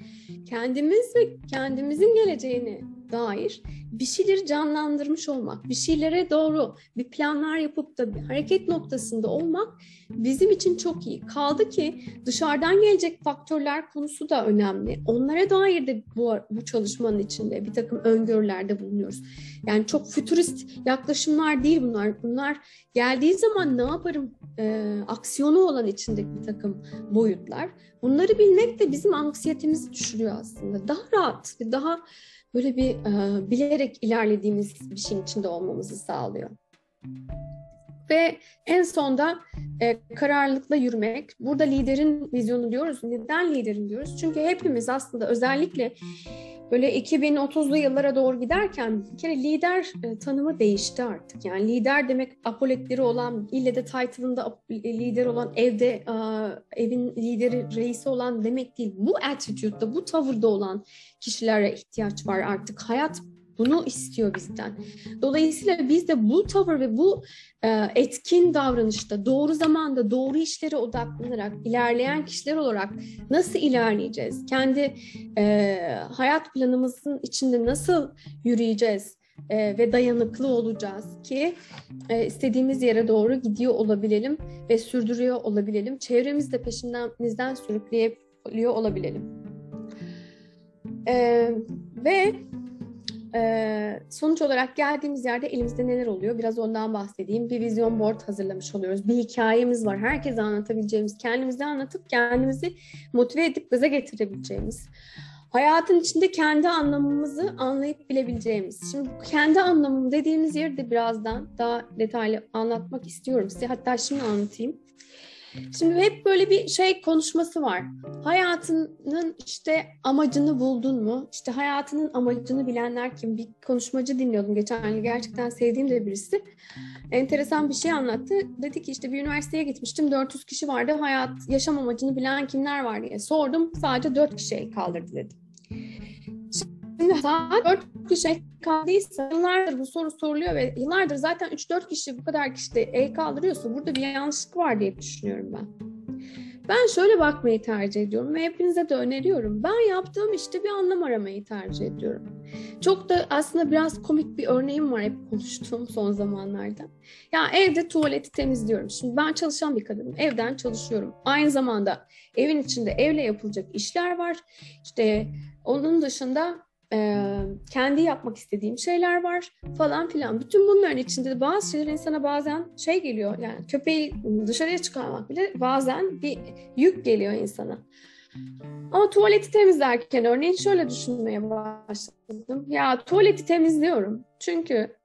kendimiz ve kendimizin geleceğini dair bir şeyleri canlandırmış olmak, bir şeylere doğru bir planlar yapıp da bir hareket noktasında olmak bizim için çok iyi. Kaldı ki dışarıdan gelecek faktörler konusu da önemli. Onlara dair de bu, bu çalışmanın içinde bir takım öngörülerde bulunuyoruz. Yani çok fütürist yaklaşımlar değil bunlar. Bunlar geldiği zaman ne yaparım e, aksiyonu olan içindeki bir takım boyutlar. Bunları bilmek de bizim anksiyetemizi düşürüyor aslında. Daha rahat ve daha böyle bir e, bilerek ilerlediğimiz bir şeyin içinde olmamızı sağlıyor. Ve en sonda e, kararlılıkla yürümek. Burada liderin vizyonu diyoruz. Neden liderin diyoruz? Çünkü hepimiz aslında özellikle böyle 2030'lu yıllara doğru giderken bir kere lider e, tanımı değişti artık. Yani lider demek apoletleri olan, ille de title'ında lider olan, evde e, evin lideri, reisi olan demek değil. Bu attitude'da, bu tavırda olan kişilere ihtiyaç var artık. Hayat bunu istiyor bizden. Dolayısıyla biz de bu tavır ve bu e, etkin davranışta doğru zamanda doğru işlere odaklanarak ilerleyen kişiler olarak nasıl ilerleyeceğiz? Kendi e, hayat planımızın içinde nasıl yürüyeceğiz? E, ve dayanıklı olacağız ki e, istediğimiz yere doğru gidiyor olabilelim ve sürdürüyor olabilelim. Çevremiz de peşimizden sürükleyebiliyor olabilelim. E, ve sonuç olarak geldiğimiz yerde elimizde neler oluyor? Biraz ondan bahsedeyim. Bir vizyon board hazırlamış oluyoruz. Bir hikayemiz var. Herkese anlatabileceğimiz, kendimizi anlatıp kendimizi motive edip gaza getirebileceğimiz. Hayatın içinde kendi anlamımızı anlayıp bilebileceğimiz. Şimdi kendi anlamım dediğimiz yeri de birazdan daha detaylı anlatmak istiyorum size. Hatta şimdi anlatayım. Şimdi hep böyle bir şey konuşması var. Hayatının işte amacını buldun mu? İşte hayatının amacını bilenler kim? Bir konuşmacı dinliyordum geçen yıl. Gerçekten sevdiğim de birisi. Enteresan bir şey anlattı. Dedi ki işte bir üniversiteye gitmiştim. 400 kişi vardı. Hayat, yaşam amacını bilen kimler var diye sordum. Sadece 4 kişi kaldırdı dedi. Saat 4 kişi kaldıysa yıllardır bu soru soruluyor ve yıllardır zaten 3-4 kişi bu kadar kişi de el kaldırıyorsa burada bir yanlışlık var diye düşünüyorum ben. Ben şöyle bakmayı tercih ediyorum ve hepinize de öneriyorum. Ben yaptığım işte bir anlam aramayı tercih ediyorum. Çok da aslında biraz komik bir örneğim var hep konuştuğum son zamanlarda. Ya evde tuvaleti temizliyorum. Şimdi ben çalışan bir kadınım. Evden çalışıyorum. Aynı zamanda evin içinde evle yapılacak işler var. İşte onun dışında kendi yapmak istediğim şeyler var falan filan. Bütün bunların içinde bazı şeyler insana bazen şey geliyor yani köpeği dışarıya çıkarmak bile bazen bir yük geliyor insana. Ama tuvaleti temizlerken örneğin şöyle düşünmeye başladım. Ya tuvaleti temizliyorum çünkü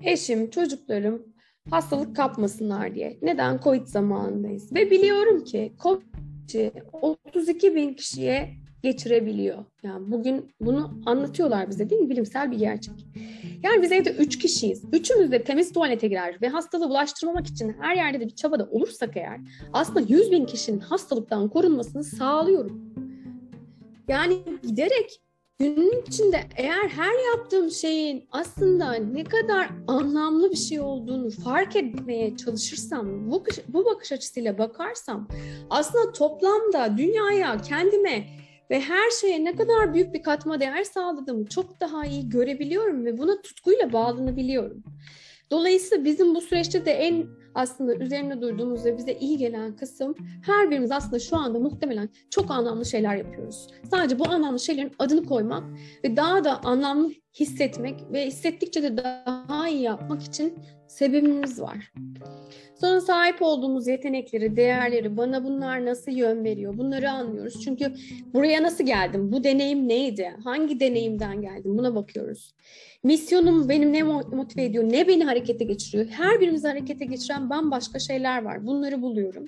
eşim, çocuklarım hastalık kapmasınlar diye. Neden? Covid zamanındayız. Ve biliyorum ki Covid 32 bin kişiye geçirebiliyor. Yani bugün bunu anlatıyorlar bize değil mi? Bilimsel bir gerçek. Yani biz evde üç kişiyiz. Üçümüz de temiz tuvalete girer ve hastalığı bulaştırmamak için her yerde de bir çabada olursak eğer aslında 100 bin kişinin hastalıktan korunmasını sağlıyorum. Yani giderek günün içinde eğer her yaptığım şeyin aslında ne kadar anlamlı bir şey olduğunu fark etmeye çalışırsam, bu, bu bakış açısıyla bakarsam aslında toplamda dünyaya, kendime ve her şeye ne kadar büyük bir katma değer sağladığımı çok daha iyi görebiliyorum ve buna tutkuyla bağlanabiliyorum. Dolayısıyla bizim bu süreçte de en aslında üzerine durduğumuz ve bize iyi gelen kısım her birimiz aslında şu anda muhtemelen çok anlamlı şeyler yapıyoruz. Sadece bu anlamlı şeylerin adını koymak ve daha da anlamlı hissetmek ve hissettikçe de daha iyi yapmak için sebebimiz var. Sonra sahip olduğumuz yetenekleri, değerleri, bana bunlar nasıl yön veriyor bunları anlıyoruz. Çünkü buraya nasıl geldim, bu deneyim neydi, hangi deneyimden geldim buna bakıyoruz. Misyonum benim ne motive ediyor, ne beni harekete geçiriyor. Her birimizi harekete geçiren bambaşka şeyler var. Bunları buluyorum.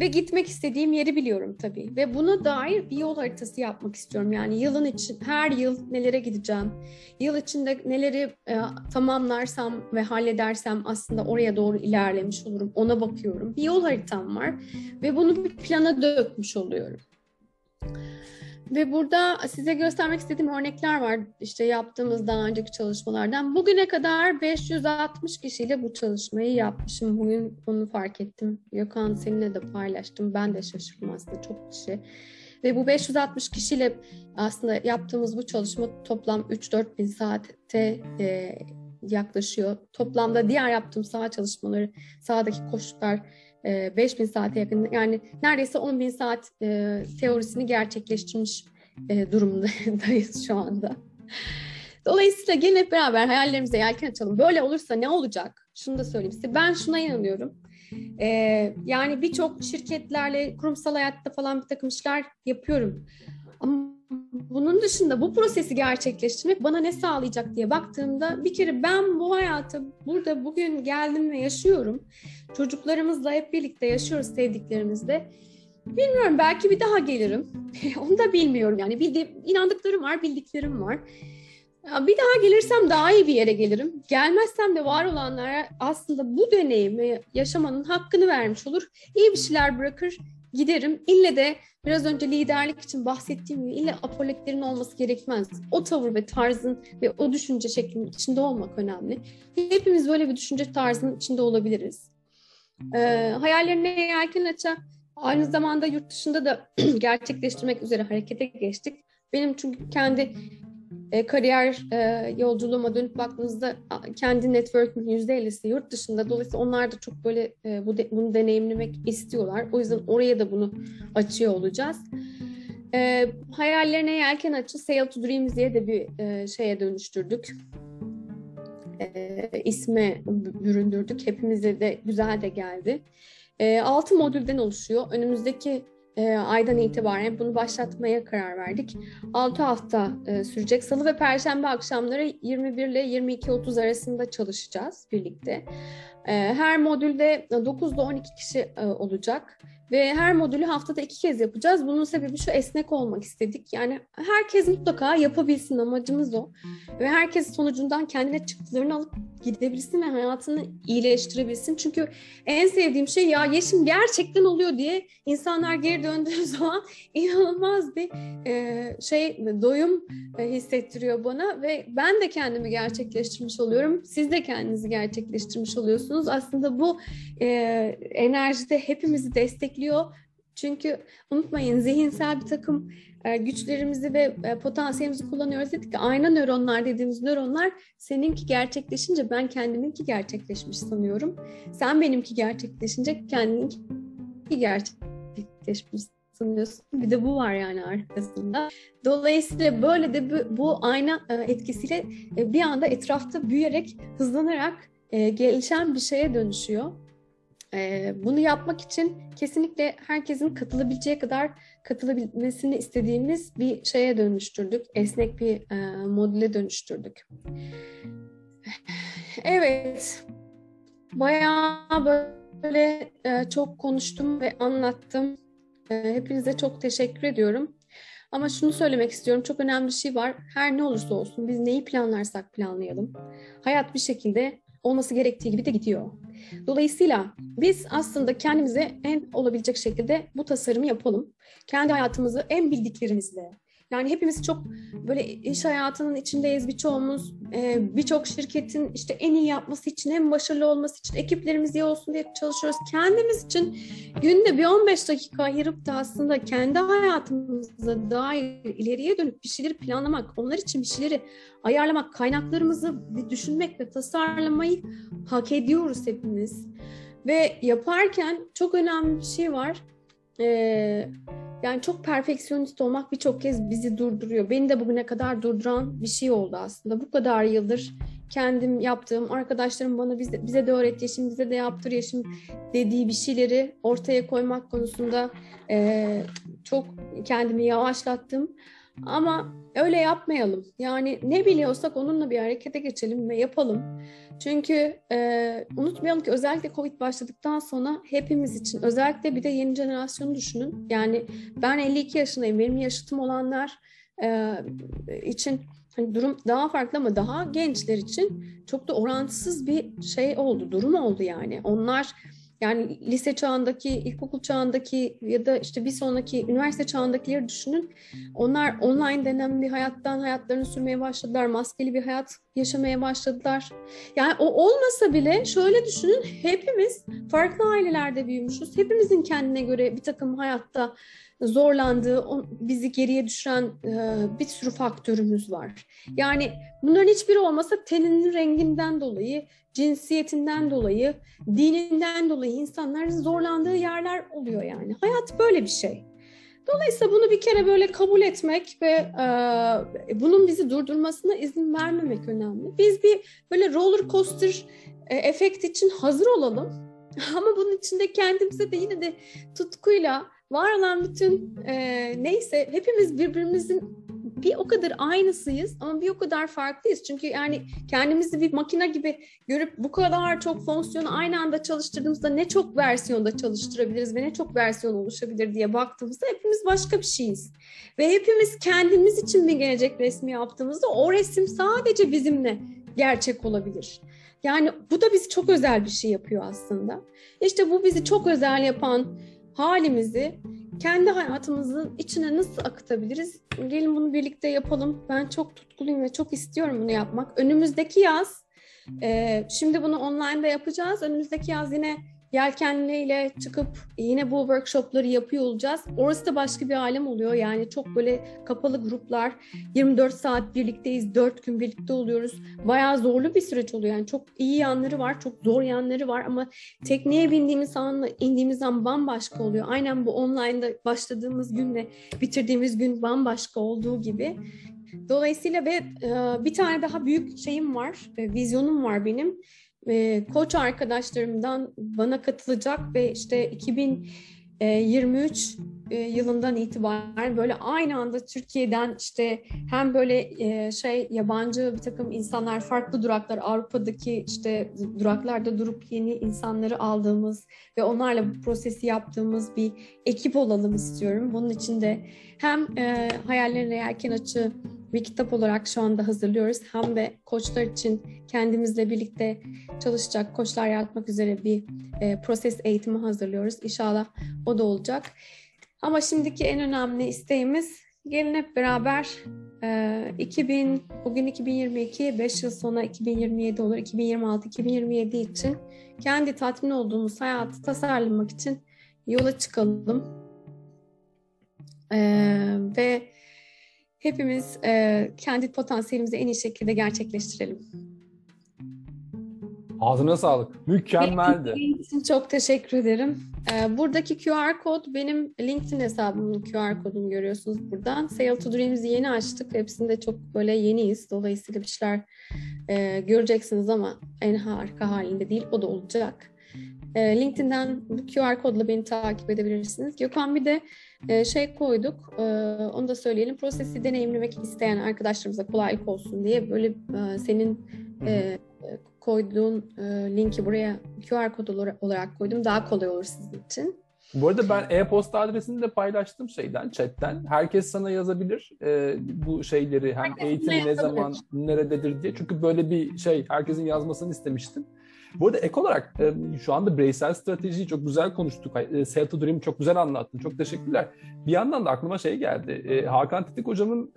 Ve gitmek istediğim yeri biliyorum tabii. Ve buna dair bir yol haritası yapmak istiyorum. Yani yılın için her yıl nelere gideceğim? Yıl içinde neleri e, tamamlarsam ve halledersem aslında oraya doğru ilerlemiş olurum. Ona bakıyorum. Bir yol haritam var ve bunu bir plana dökmüş oluyorum. Ve burada size göstermek istediğim örnekler var. İşte yaptığımız daha önceki çalışmalardan. Bugüne kadar 560 kişiyle bu çalışmayı yapmışım. Bugün onu fark ettim. Gökhan seninle de paylaştım. Ben de şaşırdım aslında çok kişi. Ve bu 560 kişiyle aslında yaptığımız bu çalışma toplam 3-4 bin saate e, yaklaşıyor. Toplamda diğer yaptığım saha çalışmaları, sahadaki koşullar 5000 saate yakın yani neredeyse 10 bin saat e, teorisini gerçekleştirmiş e, durumdayız şu anda. Dolayısıyla gelin hep beraber hayallerimize yelken açalım. Böyle olursa ne olacak? Şunu da söyleyeyim size. Ben şuna inanıyorum. Ee, yani birçok şirketlerle kurumsal hayatta falan bir takım işler yapıyorum. Ama bunun dışında bu prosesi gerçekleştirmek bana ne sağlayacak diye baktığımda bir kere ben bu hayatı burada bugün geldim ve yaşıyorum. Çocuklarımızla hep birlikte yaşıyoruz sevdiklerimizle. Bilmiyorum belki bir daha gelirim. (laughs) Onu da bilmiyorum yani bildiğim, inandıklarım var, bildiklerim var. Bir daha gelirsem daha iyi bir yere gelirim. Gelmezsem de var olanlara aslında bu deneyimi yaşamanın hakkını vermiş olur. İyi bir şeyler bırakır, giderim. İlle de biraz önce liderlik için bahsettiğim gibi ille apoletlerin olması gerekmez. O tavır ve tarzın ve o düşünce şeklinin içinde olmak önemli. Hepimiz böyle bir düşünce tarzının içinde olabiliriz. Ee, hayallerine yelken aça aynı zamanda yurt dışında da (clears throat) gerçekleştirmek üzere harekete geçtik. Benim çünkü kendi e, kariyer e, yolculuğuma dönüp baktığınızda kendi network'ün %50'si yurt dışında. Dolayısıyla onlar da çok böyle e, bu de, bunu deneyimlemek istiyorlar. O yüzden oraya da bunu açıyor olacağız. E, hayallerine yelken açı Sail to Dreams diye de bir e, şeye dönüştürdük. E, isme büründürdük. Hepimize de güzel de geldi. E, altı modülden oluşuyor. Önümüzdeki e, aydan itibaren bunu başlatmaya karar verdik. 6 hafta e, sürecek. Salı ve Perşembe akşamları 21 ile 22.30 arasında çalışacağız birlikte. E, her modülde 9 ile 12 kişi e, olacak. Ve her modülü haftada iki kez yapacağız. Bunun sebebi şu esnek olmak istedik. Yani herkes mutlaka yapabilsin amacımız o. Ve herkes sonucundan kendine çıktılarını alıp gidebilsin ve hayatını iyileştirebilsin. Çünkü en sevdiğim şey ya yeşim gerçekten oluyor diye insanlar geri döndüğü (laughs) zaman inanılmaz bir e, şey doyum e, hissettiriyor bana ve ben de kendimi gerçekleştirmiş oluyorum. Siz de kendinizi gerçekleştirmiş oluyorsunuz. Aslında bu e, enerjide hepimizi destekliyor. Çünkü unutmayın zihinsel bir takım e, güçlerimizi ve e, potansiyelimizi kullanıyoruz dedik ki ayna nöronlar dediğimiz nöronlar seninki gerçekleşince ben kendiminki gerçekleşmiş sanıyorum. Sen benimki gerçekleşince kendininki gerçekleşmiş sanıyorsun. Bir de bu var yani arkasında. Dolayısıyla böyle de bu, bu ayna e, etkisiyle bir anda etrafta büyüyerek, hızlanarak gelişen bir şeye dönüşüyor. Bunu yapmak için kesinlikle herkesin katılabileceği kadar katılabilmesini istediğimiz bir şeye dönüştürdük. Esnek bir e, modüle dönüştürdük. Evet, bayağı böyle e, çok konuştum ve anlattım. E, hepinize çok teşekkür ediyorum. Ama şunu söylemek istiyorum. Çok önemli bir şey var. Her ne olursa olsun biz neyi planlarsak planlayalım. Hayat bir şekilde olması gerektiği gibi de gidiyor. Dolayısıyla biz aslında kendimize en olabilecek şekilde bu tasarımı yapalım. Kendi hayatımızı en bildiklerimizle, yani hepimiz çok böyle iş hayatının içindeyiz birçoğumuz. Ee, Birçok şirketin işte en iyi yapması için, en başarılı olması için, ekiplerimiz iyi olsun diye çalışıyoruz. Kendimiz için günde bir 15 dakika ayırıp da aslında kendi hayatımıza dair ileriye dönüp bir şeyleri planlamak, onlar için bir şeyleri ayarlamak, kaynaklarımızı düşünmek ve tasarlamayı hak ediyoruz hepimiz. Ve yaparken çok önemli bir şey var. Ee, yani çok perfeksiyonist olmak birçok kez bizi durduruyor. Beni de bugüne kadar durduran bir şey oldu aslında. Bu kadar yıldır kendim yaptığım, arkadaşlarım bana bize, bize de öğretti, şimdi bize de yaptır yaşım dediği bir şeyleri ortaya koymak konusunda e, çok kendimi yavaşlattım. Ama öyle yapmayalım. Yani ne biliyorsak onunla bir harekete geçelim ve yapalım. Çünkü e, unutmayalım ki özellikle Covid başladıktan sonra hepimiz için özellikle bir de yeni jenerasyonu düşünün. Yani ben 52 yaşındayım. Benim yaşıtım olanlar e, için hani durum daha farklı ama daha gençler için çok da orantısız bir şey oldu, durum oldu yani. Onlar yani lise çağındaki, ilkokul çağındaki ya da işte bir sonraki üniversite çağındakileri düşünün. Onlar online denen bir hayattan hayatlarını sürmeye başladılar. Maskeli bir hayat yaşamaya başladılar. Yani o olmasa bile şöyle düşünün hepimiz farklı ailelerde büyümüşüz. Hepimizin kendine göre bir takım hayatta zorlandığı, bizi geriye düşüren bir sürü faktörümüz var. Yani bunların hiçbiri olmasa teninin renginden dolayı, cinsiyetinden dolayı, dininden dolayı insanların zorlandığı yerler oluyor yani. Hayat böyle bir şey. Dolayısıyla bunu bir kere böyle kabul etmek ve e, bunun bizi durdurmasına izin vermemek önemli. Biz bir böyle roller coaster e, efekt için hazır olalım. (laughs) Ama bunun içinde kendimize de yine de tutkuyla var olan bütün e, neyse hepimiz birbirimizin bir o kadar aynısıyız ama bir o kadar farklıyız. Çünkü yani kendimizi bir makine gibi görüp bu kadar çok fonksiyonu aynı anda çalıştırdığımızda ne çok versiyonda çalıştırabiliriz ve ne çok versiyon oluşabilir diye baktığımızda hepimiz başka bir şeyiz. Ve hepimiz kendimiz için bir gelecek resmi yaptığımızda o resim sadece bizimle gerçek olabilir. Yani bu da bizi çok özel bir şey yapıyor aslında. İşte bu bizi çok özel yapan halimizi kendi hayatımızın içine nasıl akıtabiliriz? Gelin bunu birlikte yapalım. Ben çok tutkuluyum ve çok istiyorum bunu yapmak. Önümüzdeki yaz, e, şimdi bunu online'da yapacağız. Önümüzdeki yaz yine yelkenliyle çıkıp yine bu workshopları yapıyor olacağız. Orası da başka bir alem oluyor. Yani çok böyle kapalı gruplar. 24 saat birlikteyiz. 4 gün birlikte oluyoruz. Bayağı zorlu bir süreç oluyor. Yani çok iyi yanları var. Çok zor yanları var ama tekneye bindiğimiz anla indiğimiz an bambaşka oluyor. Aynen bu online'da başladığımız günle bitirdiğimiz gün bambaşka olduğu gibi. Dolayısıyla ve bir tane daha büyük şeyim var, vizyonum var benim e, koç arkadaşlarımdan bana katılacak ve işte 2023 e, yılından itibaren böyle aynı anda Türkiye'den işte hem böyle e, şey yabancı bir takım insanlar farklı duraklar Avrupa'daki işte duraklarda durup yeni insanları aldığımız ve onlarla bu prosesi yaptığımız bir ekip olalım istiyorum. Bunun için de hem e, hayallerine yelken açı bir kitap olarak şu anda hazırlıyoruz. Hem de koçlar için kendimizle birlikte çalışacak, koçlar yaratmak üzere bir e, proses eğitimi hazırlıyoruz. İnşallah o da olacak. Ama şimdiki en önemli isteğimiz gelin hep beraber e, 2000, bugün 2022, 5 yıl sonra 2027 olur, 2026, 2027 için kendi tatmin olduğumuz hayatı tasarlamak için yola çıkalım. Ee, ve hepimiz e, kendi potansiyelimizi en iyi şekilde gerçekleştirelim. Ağzına sağlık. Mükemmeldi. için çok teşekkür ederim. Ee, buradaki QR kod benim LinkedIn hesabımın QR kodunu görüyorsunuz buradan. Sail to Dreams'i yeni açtık. Hepsinde çok böyle yeniyiz. Dolayısıyla bir şeyler e, göreceksiniz ama en harika halinde değil. O da olacak. E, LinkedIn'den bu QR kodla beni takip edebilirsiniz. Gökhan bir de e, şey koyduk, onu da söyleyelim. Prosesi deneyimlemek isteyen arkadaşlarımıza kolaylık olsun diye böyle senin e, koyduğun e, linki buraya QR kod olarak koydum. Daha kolay olur sizin için. Bu arada ben e-posta adresini de paylaştım şeyden, chatten. Herkes sana yazabilir e, bu şeyleri hem Herkes eğitim ne ne zaman, nerededir diye. Çünkü böyle bir şey herkesin yazmasını istemiştim. Bu arada ek olarak e, şu anda bireysel stratejiyi çok güzel konuştuk. E, Sale to Dream çok güzel anlattın. Çok teşekkürler. Bir yandan da aklıma şey geldi. E, Hakan Titik hocamın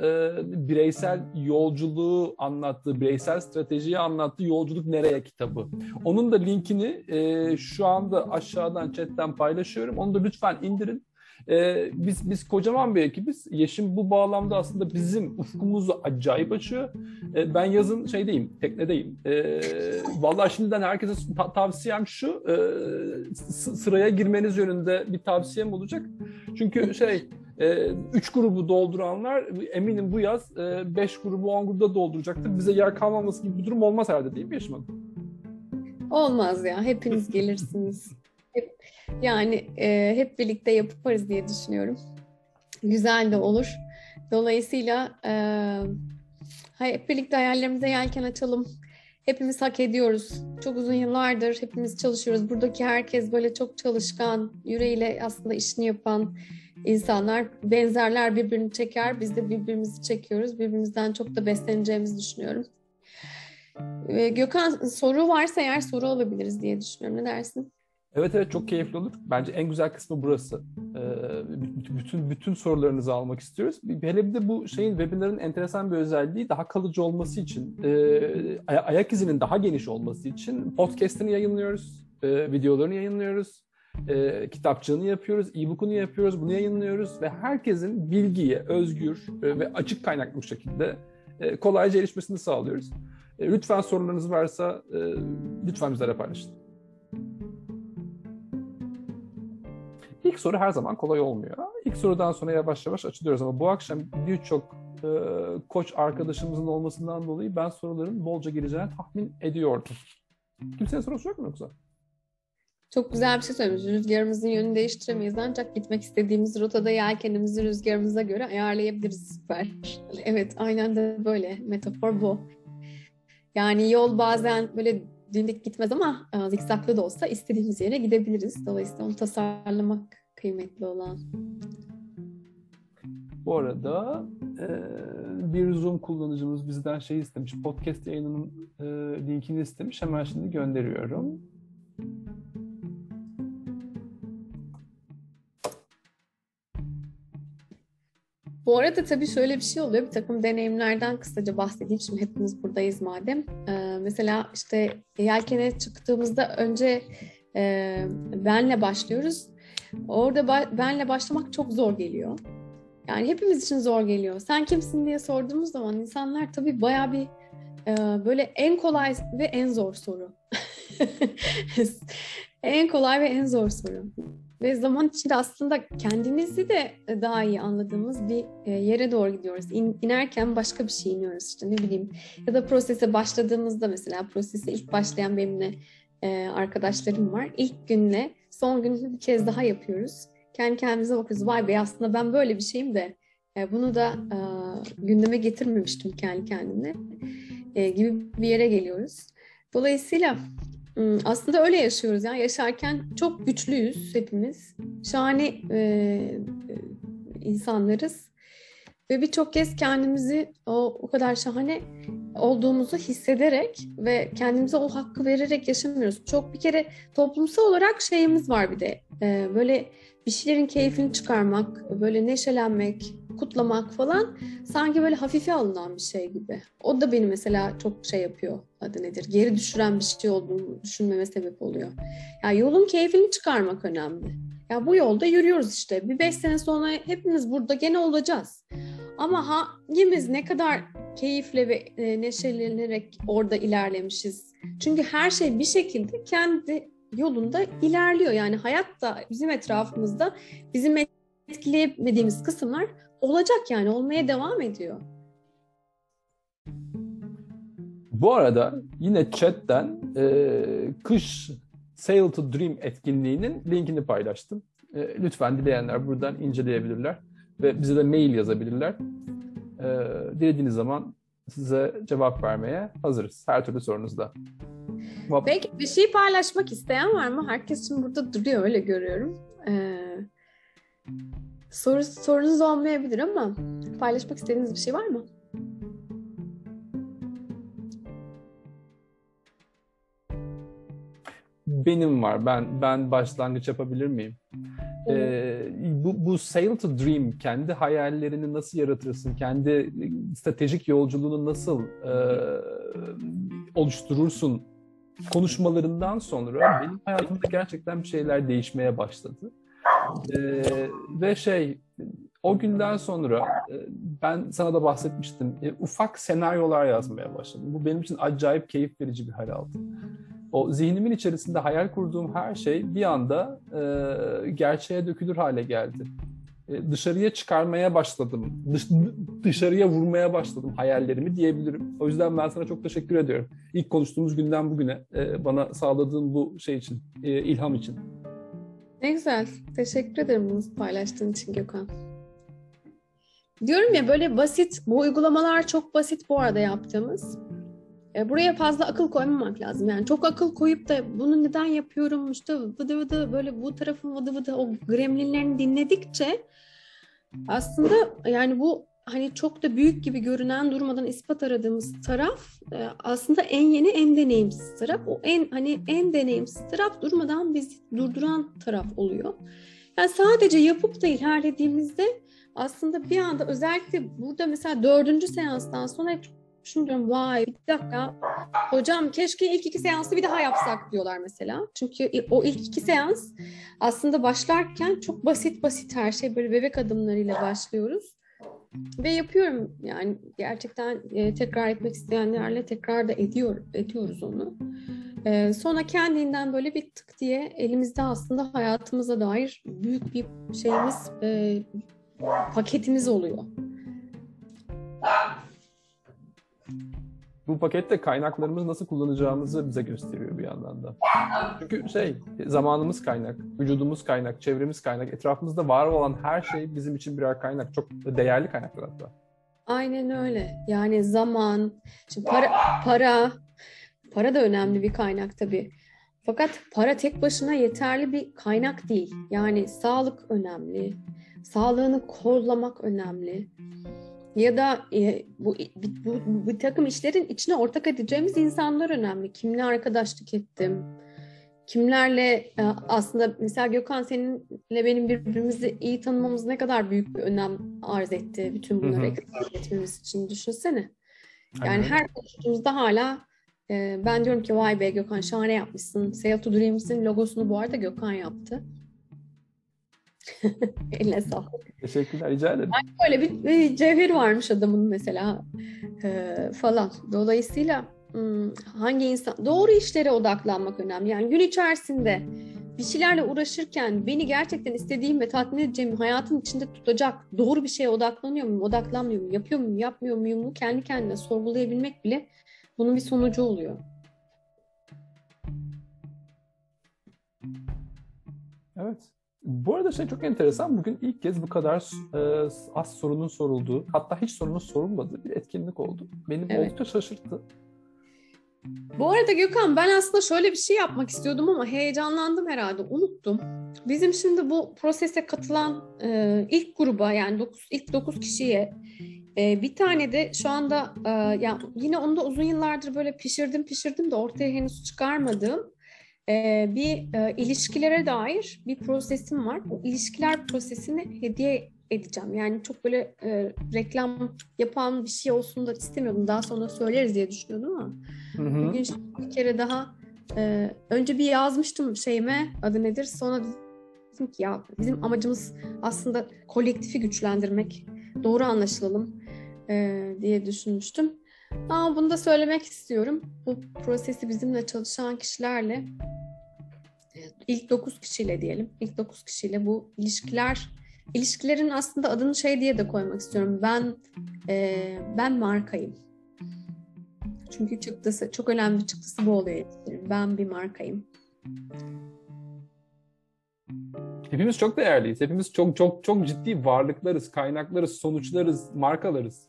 bireysel yolculuğu anlattığı, bireysel stratejiyi anlattığı Yolculuk Nereye kitabı. Onun da linkini şu anda aşağıdan chatten paylaşıyorum. Onu da lütfen indirin. Ee, biz biz kocaman bir ekibiz. Yeşim bu bağlamda aslında bizim ufkumuzu acayip açıyor. Ee, ben yazın şeydeyim, teknedeyim. Ee, vallahi şimdiden herkese ta- tavsiyem şu, e, sıraya girmeniz yönünde bir tavsiyem olacak. Çünkü şey, e, üç grubu dolduranlar eminim bu yaz e, beş grubu on grubu da dolduracaktır. Bize yer kalmaması gibi bir durum olmaz herhalde değil mi Yeşim Hanım? Olmaz ya. Hepiniz (laughs) gelirsiniz. Hep, yani e, hep birlikte yaparız diye düşünüyorum. Güzel de olur. Dolayısıyla e, hep birlikte hayallerimize yelken açalım. Hepimiz hak ediyoruz. Çok uzun yıllardır hepimiz çalışıyoruz. Buradaki herkes böyle çok çalışkan, yüreğiyle aslında işini yapan insanlar. Benzerler birbirini çeker. Biz de birbirimizi çekiyoruz. Birbirimizden çok da besleneceğimizi düşünüyorum. Ee, Gökhan soru varsa eğer soru alabiliriz diye düşünüyorum. Ne dersin? Evet evet çok keyifli olur. Bence en güzel kısmı burası. Ee, bütün bütün sorularınızı almak istiyoruz. Hele bir de bu şeyin webinarın enteresan bir özelliği daha kalıcı olması için, e, ayak izinin daha geniş olması için podcast'ini yayınlıyoruz, e, videolarını yayınlıyoruz, e, kitapçığını yapıyoruz, e-book'unu yapıyoruz, bunu yayınlıyoruz ve herkesin bilgiye özgür ve açık kaynaklı bir şekilde kolayca erişmesini sağlıyoruz. Lütfen sorularınız varsa lütfen bizlere paylaşın. İlk soru her zaman kolay olmuyor. İlk sorudan sonra yavaş yavaş açılıyoruz ama bu akşam birçok e, koç arkadaşımızın olmasından dolayı ben soruların bolca gireceğini tahmin ediyordum. Kimsenin sorusu yok mu yoksa? Çok güzel bir şey söylemiş. Rüzgarımızın yönünü değiştiremeyiz ancak gitmek istediğimiz rotada yelkenimizi rüzgarımıza göre ayarlayabiliriz. Süper. Evet aynen de böyle. Metafor bu. Yani yol bazen böyle dimdik gitmez ama e, zikzaklı da olsa istediğimiz yere gidebiliriz. Dolayısıyla onu tasarlamak kıymetli olan. Bu arada e, bir Zoom kullanıcımız bizden şey istemiş. Podcast yayınının e, linkini istemiş. Hemen şimdi gönderiyorum. Bu arada tabii şöyle bir şey oluyor. Bir takım deneyimlerden kısaca bahsedeyim. Şimdi hepimiz buradayız madem. Ee, mesela işte yelkene çıktığımızda önce e, benle başlıyoruz. Orada ba- benle başlamak çok zor geliyor. Yani hepimiz için zor geliyor. Sen kimsin diye sorduğumuz zaman insanlar tabii baya bir e, böyle en kolay ve en zor soru. (laughs) en kolay ve en zor soru. Ve zaman içinde aslında kendimizi de daha iyi anladığımız bir e, yere doğru gidiyoruz. İn, inerken başka bir şey iniyoruz işte ne bileyim. Ya da prosese başladığımızda mesela prosese ilk başlayan benimle e, arkadaşlarım var. İlk günle son günü bir kez daha yapıyoruz. Kendi kendimize bakıyoruz. Vay be aslında ben böyle bir şeyim de e, bunu da e, gündeme getirmemiştim kendi kendime e, gibi bir yere geliyoruz. Dolayısıyla aslında öyle yaşıyoruz ya. Yaşarken çok güçlüyüz hepimiz. Şahane e, insanlarız. Ve birçok kez kendimizi o, o kadar şahane olduğumuzu hissederek ve kendimize o hakkı vererek yaşamıyoruz. Çok bir kere toplumsal olarak şeyimiz var bir de. E, böyle bir şeylerin keyfini çıkarmak, böyle neşelenmek, kutlamak falan sanki böyle hafife alınan bir şey gibi. O da beni mesela çok şey yapıyor. Adı nedir? Geri düşüren bir şey olduğunu düşünmeme sebep oluyor. Ya yani yolun keyfini çıkarmak önemli. Ya bu yolda yürüyoruz işte. Bir beş sene sonra hepimiz burada gene olacağız. Ama hangimiz ne kadar keyifle ve e, neşelenerek orada ilerlemişiz. Çünkü her şey bir şekilde kendi yolunda ilerliyor. Yani hayat da bizim etrafımızda bizim etkileyemediğimiz kısımlar olacak yani olmaya devam ediyor. Bu arada yine chatten e, kış Sail to Dream etkinliğinin linkini paylaştım. E, lütfen dileyenler buradan inceleyebilirler ve bize de mail yazabilirler. E, dilediğiniz zaman size cevap vermeye hazırız her türlü sorunuzda. Peki bir şey paylaşmak isteyen var mı? Herkes şimdi burada duruyor öyle görüyorum. Ee, soru, sorunuz olmayabilir ama paylaşmak istediğiniz bir şey var mı? Benim var. Ben ben başlangıç yapabilir miyim? Ee, bu, bu Sail to Dream, kendi hayallerini nasıl yaratırsın, kendi stratejik yolculuğunu nasıl e, oluşturursun konuşmalarından sonra benim hayatımda gerçekten bir şeyler değişmeye başladı. Ee, ve şey, o günden sonra e, ben sana da bahsetmiştim, e, ufak senaryolar yazmaya başladım. Bu benim için acayip keyif verici bir hal aldı o zihnimin içerisinde hayal kurduğum her şey bir anda e, gerçeğe dökülür hale geldi. E, dışarıya çıkarmaya başladım. Dış, dışarıya vurmaya başladım hayallerimi diyebilirim. O yüzden ben sana çok teşekkür ediyorum. İlk konuştuğumuz günden bugüne e, bana sağladığın bu şey için, e, ilham için. Ne güzel. Teşekkür ederim bunu paylaştığın için Gökhan. Diyorum ya böyle basit, bu uygulamalar çok basit bu arada yaptığımız. E, buraya fazla akıl koymamak lazım. Yani çok akıl koyup da bunu neden yapıyorum işte vıdı vıdı böyle bu tarafın vıdı vıdı o gremlinlerini dinledikçe aslında yani bu hani çok da büyük gibi görünen durmadan ispat aradığımız taraf e, aslında en yeni en deneyimsiz taraf. O en hani en deneyimsiz taraf durmadan bizi durduran taraf oluyor. Yani sadece yapıp da ilerlediğimizde aslında bir anda özellikle burada mesela dördüncü seanstan sonra şunu diyorum vay bir dakika hocam keşke ilk iki seansı bir daha yapsak diyorlar mesela. Çünkü o ilk iki seans aslında başlarken çok basit basit her şey böyle bebek adımlarıyla başlıyoruz. Ve yapıyorum yani gerçekten e, tekrar etmek isteyenlerle tekrar da ediyor, ediyoruz onu. E, sonra kendinden böyle bir tık diye elimizde aslında hayatımıza dair büyük bir şeyimiz, e, paketimiz oluyor. Bu pakette kaynaklarımızı nasıl kullanacağımızı bize gösteriyor bir yandan da. Çünkü şey, zamanımız kaynak, vücudumuz kaynak, çevremiz kaynak, etrafımızda var olan her şey bizim için birer kaynak. Çok değerli kaynaklar hatta. Aynen öyle. Yani zaman, şimdi para, para, para da önemli bir kaynak tabii. Fakat para tek başına yeterli bir kaynak değil. Yani sağlık önemli, sağlığını kollamak önemli ya da e, bu, bu, bu, bu takım işlerin içine ortak edeceğimiz insanlar önemli. Kimle arkadaşlık ettim? Kimlerle e, aslında mesela Gökhan seninle benim birbirimizi iyi tanımamız ne kadar büyük bir önem arz etti bütün bunları etmemiz için düşünsene. Yani Aynen. her konuştuğumuzda hala e, ben diyorum ki vay be Gökhan şahane yapmışsın. Sail to Dreams'in logosunu bu arada Gökhan yaptı. (laughs) Eline sağlık. Teşekkürler, rica ederim. Yani böyle bir, bir cevher varmış adamın mesela e, falan. Dolayısıyla hangi insan doğru işlere odaklanmak önemli. Yani gün içerisinde bir şeylerle uğraşırken beni gerçekten istediğim ve tatmin edeceğim hayatın içinde tutacak doğru bir şeye odaklanıyor muyum, odaklanmıyor muyum, yapıyor muyum, yapmıyor muyum kendi kendine sorgulayabilmek bile bunun bir sonucu oluyor. Evet. Bu arada şey çok enteresan. Bugün ilk kez bu kadar e, az sorunun sorulduğu, hatta hiç sorunun sorulmadığı bir etkinlik oldu. Beni evet. oldukça şaşırttı. Bu arada Gökhan ben aslında şöyle bir şey yapmak istiyordum ama heyecanlandım herhalde. Unuttum. Bizim şimdi bu prosese katılan e, ilk gruba yani dokuz, ilk 9 kişiye e, bir tane de şu anda e, yani yine onu da uzun yıllardır böyle pişirdim pişirdim de ortaya henüz çıkarmadığım e, bir e, ilişkilere dair bir prosesim var. O ilişkiler prosesini hediye edeceğim. Yani çok böyle e, reklam yapan bir şey olsun da istemiyordum. Daha sonra söyleriz diye düşünüyordum ama hı hı. bugün bir kere daha e, önce bir yazmıştım şeyime adı nedir. Sonra dedim ki ya bizim amacımız aslında kolektifi güçlendirmek. Doğru anlaşılalım e, diye düşünmüştüm. Ama bunu da söylemek istiyorum. Bu prosesi bizimle çalışan kişilerle ilk 9 kişiyle diyelim. İlk 9 kişiyle bu ilişkiler ilişkilerin aslında adını şey diye de koymak istiyorum. Ben e, ben markayım. Çünkü çıktısı çok önemli bir çıktısı bu oluyor. Ben bir markayım. Hepimiz çok değerliyiz. Hepimiz çok çok çok ciddi varlıklarız, kaynaklarız, sonuçlarız, markalarız.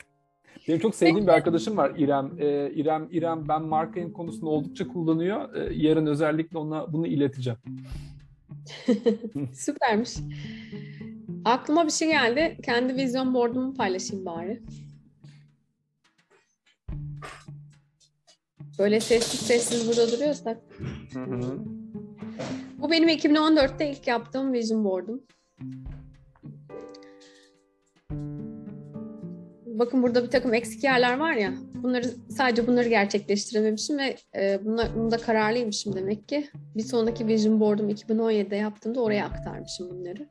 Benim çok sevdiğim bir arkadaşım var İrem. Ee, İrem İrem ben markayım konusunda oldukça kullanıyor. Ee, yarın özellikle ona bunu ileteceğim. (laughs) Süpermiş. Aklıma bir şey geldi. Kendi vizyon board'umu paylaşayım bari. Böyle sessiz sessiz burada duruyorsak. Hı hı. Bu benim 2014'te ilk yaptığım vision board'um. Bakın burada bir takım eksik yerler var ya. Bunları sadece bunları gerçekleştirememişim ve e, buna, bunda kararlıymışım demek ki. Bir sonraki vision board'um 2017'de yaptığımda oraya aktarmışım bunları.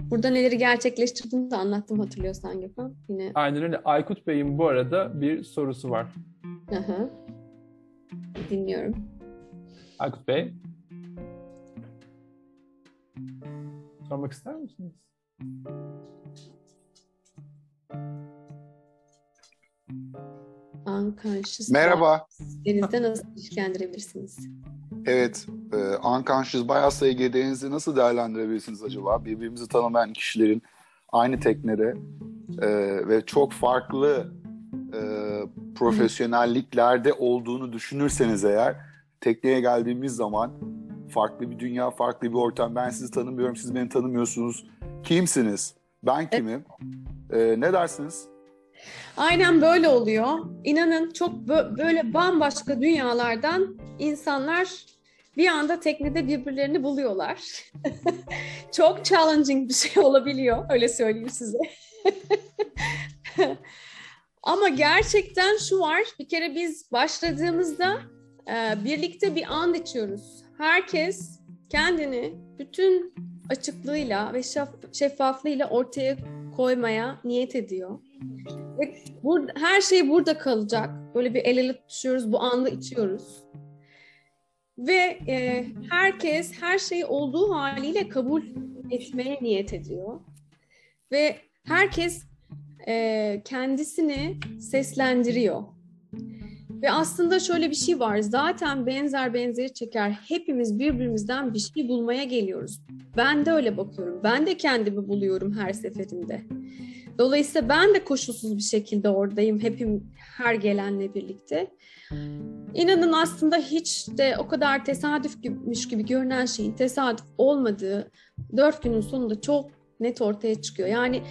Burada neleri gerçekleştirdiğimi de anlattım hatırlıyorsan Gökhan. Yine Aynen öyle. Aykut Bey'in bu arada bir sorusu var. aha. dinliyorum. Aykut Bey. Sormak ister misiniz? Unconscious Merhaba. denizde nasıl ilişkilendirebilirsiniz? Evet, e, Unconscious Bias'la ilgili denizi nasıl değerlendirebilirsiniz acaba? Birbirimizi tanımayan kişilerin aynı teknede e, ve çok farklı e, profesyonelliklerde olduğunu düşünürseniz eğer tekneye geldiğimiz zaman farklı bir dünya, farklı bir ortam. Ben sizi tanımıyorum, siz beni tanımıyorsunuz. Kimsiniz? Ben kimim? E, ne dersiniz? Aynen böyle oluyor. İnanın çok bö- böyle bambaşka dünyalardan insanlar bir anda teknede birbirlerini buluyorlar. (laughs) çok challenging bir şey olabiliyor. Öyle söyleyeyim size. (laughs) Ama gerçekten şu var. Bir kere biz başladığımızda e, birlikte bir and içiyoruz. Herkes kendini bütün açıklığıyla ve şeffaflığıyla ortaya koymaya niyet ediyor. Ve bur- her şey burada kalacak. Böyle bir el ele tutuşuyoruz, bu anda içiyoruz. Ve e, herkes her şeyi olduğu haliyle kabul etmeye niyet ediyor. Ve herkes e, kendisini seslendiriyor. Ve aslında şöyle bir şey var. Zaten benzer benzeri çeker. Hepimiz birbirimizden bir şey bulmaya geliyoruz. Ben de öyle bakıyorum. Ben de kendimi buluyorum her seferinde. Dolayısıyla ben de koşulsuz bir şekilde oradayım hepim her gelenle birlikte. İnanın aslında hiç de o kadar tesadüfmüş gibi görünen şeyin tesadüf olmadığı dört günün sonunda çok net ortaya çıkıyor. Yani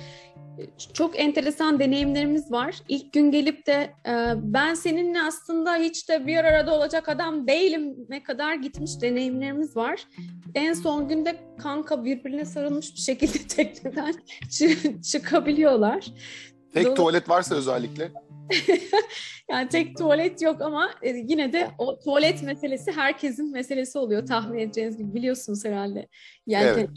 çok enteresan deneyimlerimiz var. İlk gün gelip de e, ben seninle aslında hiç de bir arada olacak adam değilim kadar gitmiş deneyimlerimiz var. En son günde kanka birbirine sarılmış bir şekilde (laughs) tekneden çı- çıkabiliyorlar. Tek Dolu- tuvalet varsa özellikle. (laughs) Yani tek tuvalet yok ama e, yine de o tuvalet meselesi herkesin meselesi oluyor tahmin edeceğiniz gibi biliyorsunuz herhalde. Yelken